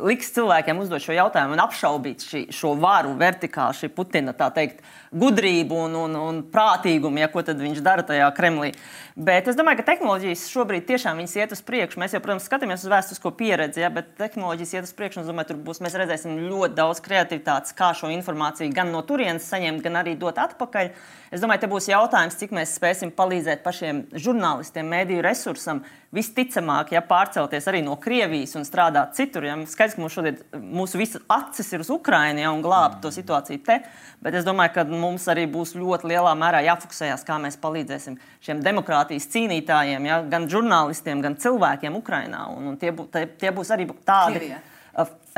liks cilvēkiem uzdot šo jautājumu un apšaubīt šī, šo varu, vertikālu, šī Putina teikt, gudrību un, un, un prātīgumu, ja ko viņš dara tajā Kremlī. Bet es domāju, ka tehnoloģijas šobrīd tiešām iet uz priekšu. Mēs jau, protams, skatāmies uz vēsturisko pieredzi, ja, bet tehnoloģijas iet uz priekšu. Domāju, tur būs, mēs redzēsim ļoti daudz kreativitātes, kā šo informāciju gan no turienes saņemt, gan arī dot atpakaļ. Es domāju, te būs jautājums, cik mēs spēsim palīdzēt pašiem žurnālistiem, mēdīju resursam. Visticamāk, ja pārcelties arī no Krievijas un strādāt citur, ja skaidrs, ka mums šodien mūsu visas acis ir uz Ukrajinu ja, un glābt to situāciju te, bet es domāju, ka mums arī būs ļoti lielā mērā jāfokusējas, kā mēs palīdzēsim šiem demokrātijas cīnītājiem, ja, gan žurnālistiem, gan cilvēkiem Ukrajinā. Un, un tie, bū, tie, tie būs arī tādi. Krievijā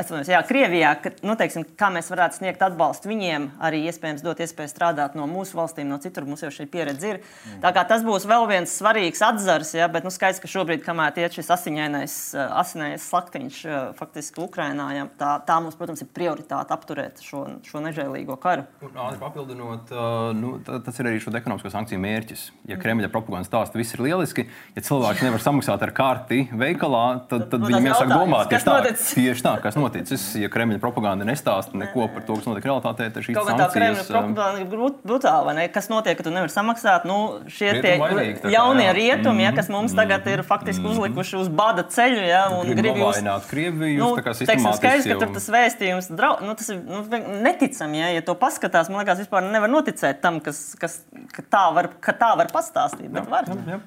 atvainojos, jā, Krievijā, ka, nu, teiksim, kā mēs varētu sniegt atbalstu viņiem, arī iespējams dot iespēju strādāt no mūsu valstīm, no citur. Mums jau šī pieredze ir. Tā kā tas būs vēl viens svarīgs atzars, ja, bet nu, skaidrs, ka šobrīd, kamēr iet šis asiņainais, eh, asiņainais slaktiņš eh, faktiski Ukrainā, ja, tā, tā mums, protams, ir prioritāte apturēt šo, šo nežēlīgo karu. Ātri papildinot, uh, nu, tas ir arī šo ekonomisko sankciju mērķis. Ja Kremļa propaganda stāsta, viss ir lieliski, ja cilvēks nevar samaksāt ar karti veikalā, tad, tad nu, viņam jāsāk domāt tieši tā, tieši tā, kas notiek noticis. Ja Kremļa propaganda nestāsta neko par to, kas notiek realitātē, tad šīs sankcijas... tā Kremļa propaganda ir brutāla, vai ne? Kas notiek, ka tu nevari samaksāt? Nu, šie tie jaunie jā. rietumi, ja, kas mhm. mums tagad ir faktiski mhm. uzlikuši uz bada ceļu, ja, un grib jūs... Krieviju, nu, teiksim, skaidrs, ka tur tas vēstījums, drau, nu, tas ir nu, neticami, ja, ja to paskatās, man liekas, vispār nevar noticēt tam, kas, kas, ka, tā var, ka tā var pastāstīt, bet jā, var. Jā, jā.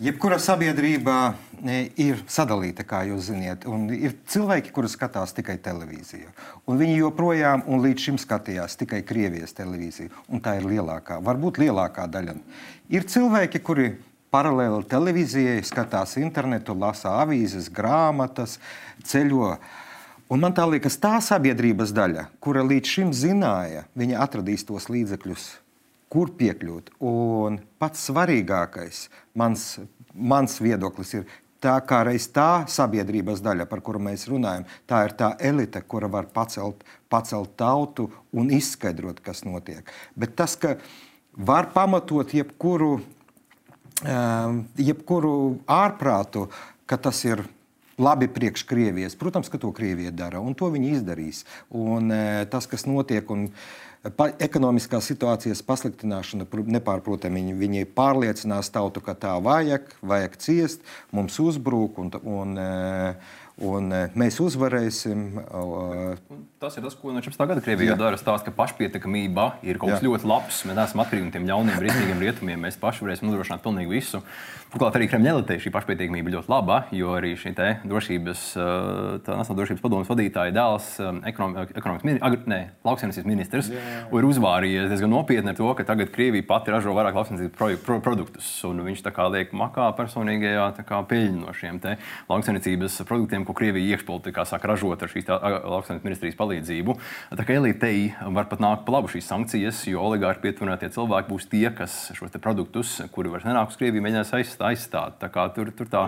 Jebkura sabiedrība e, ir sadalīta, kā jūs zināt. Ir cilvēki, kuri skatās tikai televīziju. Viņi joprojām un līdz šim skatījās tikai Krievijas televīziju. Tā ir lielākā, varbūt lielākā daļa. Ir cilvēki, kuri paralēli televīzijai skatās internetu, lasa avīzes, grāmatas, ceļo. Un man tā liekas, tā sabiedrības daļa, kura līdz šim zināja, viņa atradīs tos līdzekļus kur piekļūt. Un pats svarīgākais, mans, mans viedoklis ir, tā kā reiz tā sabiedrības daļa, par kuru mēs runājam, tā ir tā elite, kura var pacelt, pacelt tautu un izskaidrot, kas notiek. Bet tas, ka var pamatot jebkuru, um, jebkuru ārprātu, ka tas ir labi priekš Krievijas. Protams, ka to Krievija dara, un to viņi izdarīs. Un, uh, tas, kas notiek, un, uh, Pa, ekonomiskās situācijas pasliktināšana nepārprotami. Viņi, viņi pārliecinās tautu, ka tā vajag, vajag ciest, mums uzbrūk un, un, un mēs uzvarēsim. Tas ir tas, ko no 14. gada Krievijā dara. Stāsta, ka pašpietiekamība ir kaut kas Jā. ļoti labs. Mēs neesam atkarīgi no tiem ļauniem, briesmīgiem rietumiem. Mēs paši varēsim nodrošināt pilnīgi visu. Turklāt arī Kremļa elitei šī pašpietiekamība ļoti laba, jo arī šī drošības, Nacionālās drošības padomus vadītāja dēls, ekonomikas ministrs, lauksaimniecības ministrs, ir uzvārījies diezgan nopietni ar to, ka tagad Krievija pati ražo vairāk lauksaimniecības pro, produktus. Viņš tā kā liek makā personīgajā peļņu no šiem lauksaimniecības produktiem, ko Krievija iekšpolitikā sāk ražot ar šīs lauksaimniecības ministrijas palīdzību. Tā kā elitei var pat nākt pa labu šīs sankcijas, jo oligārhi pietuvinātie cilvēki būs tie, kas šos produktus, kuri vairs nenāk uz Krieviju, mēģinās aizstāvēt aizstāt. Tā kā tur, tur tā.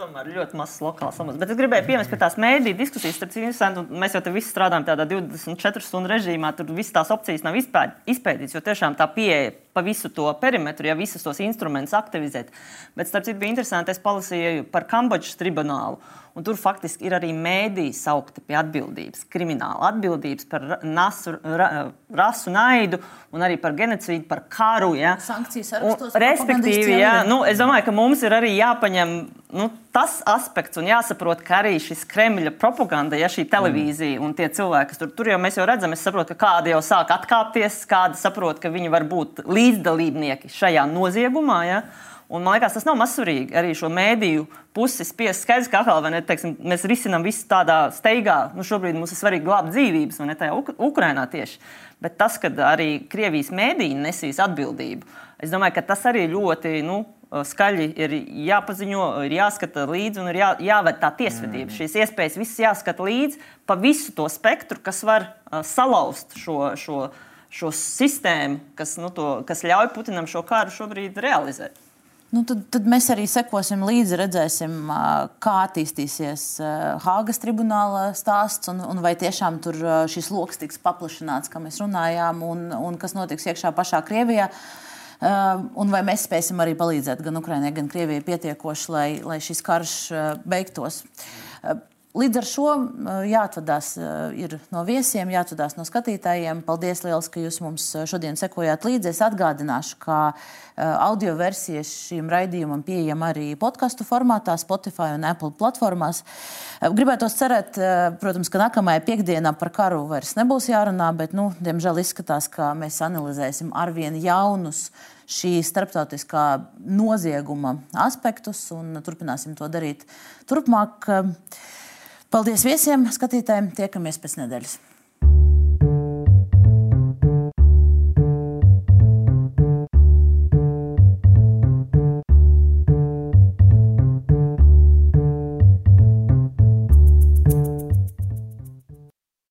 Tomēr ļoti mazs lokāls samats. Bet es gribēju piemest pie tās mēdīņu diskusijas, starp citu, mēs jau te visi strādājam tādā 24 stundu režīmā, tur visas tās opcijas nav izpētītas, jo tiešām tā pieeja pa visu to perimetru, ja visus tos instrumentus aktivizēt. Bet, starp citu, bija interesanti, es palasīju par Kambodžas tribunālu. Un tur faktiski ir arī mēdīji saukti pie atbildības, krimināla atbildības par nasu, ra, rasu naidu un arī par genocīdu, par karu. Ja. Sankcijas arī uz Respektīvi, ja, nu, es domāju, ka mums ir arī jāpaņem nu, tas aspekts un jāsaprot, ka arī šis Kremļa propaganda, ja šī televīzija mm. un tie cilvēki, kas tur, tur jau mēs jau redzam, es saprotu, ka kādi jau sāk atkāpties, kādi saprot, ka viņi var būt līdzdalībnieki šajā noziegumā. Ja. Un, man liekas, tas nav mazsvarīgi. Arī šo mēdīju pusi spiest skaidrs, ka atkal, ne, teiksim, mēs risinām visu tādā steigā. Nu, šobrīd mums ir svarīgi glābt dzīvības, un ne tajā Uk Ukrainā tieši. Bet tas, ka arī Krievijas mēdīji nesīs atbildību, es domāju, ka tas arī ļoti nu, skaļi ir jāpaziņo, ir jāskata līdzi un ir jā, jāved tā tiesvedība. Mm. Šīs iespējas visas jāskata līdzi pa visu to spektru, kas var uh, salauzt šo. šo šo sistēmu, kas, nu, to, kas ļauj Putinam šo kāru šobrīd realizēt. Nu, tad, tad mēs arī sekosim līdzi, redzēsim, kā attīstīsies Hāgas tribunāla stāsts un, un vai tiešām tur šis lokus tiks paplašināts, kā mēs runājām, un, un kas notiks iekšā pašā Krievijā. Un vai mēs spēsim arī palīdzēt gan Ukraiņai, gan Krievijai pietiekoši, lai, lai šis karš beigtos. Līdz ar šo jāatvadās no viesiem, jāatvadās no skatītājiem. Paldies, liels, ka jūs mums šodien sekojāt līdzi. Es atgādināšu, ka audio versija šīm raidījumam pieejama arī podkastu formātā, Spotify un Apple platformās. Gribētu cerēt, protams, ka nākamajā piekdienā par karu vairs nebūs jārunā, bet, nu, diemžēl izskatās, ka mēs analizēsim arvien jaunus šī starptautiskā nozieguma aspektus un turpināsim to darīt turpmāk. Paldies viesiem, skatītājiem. Tiekamies pēc nedēļas.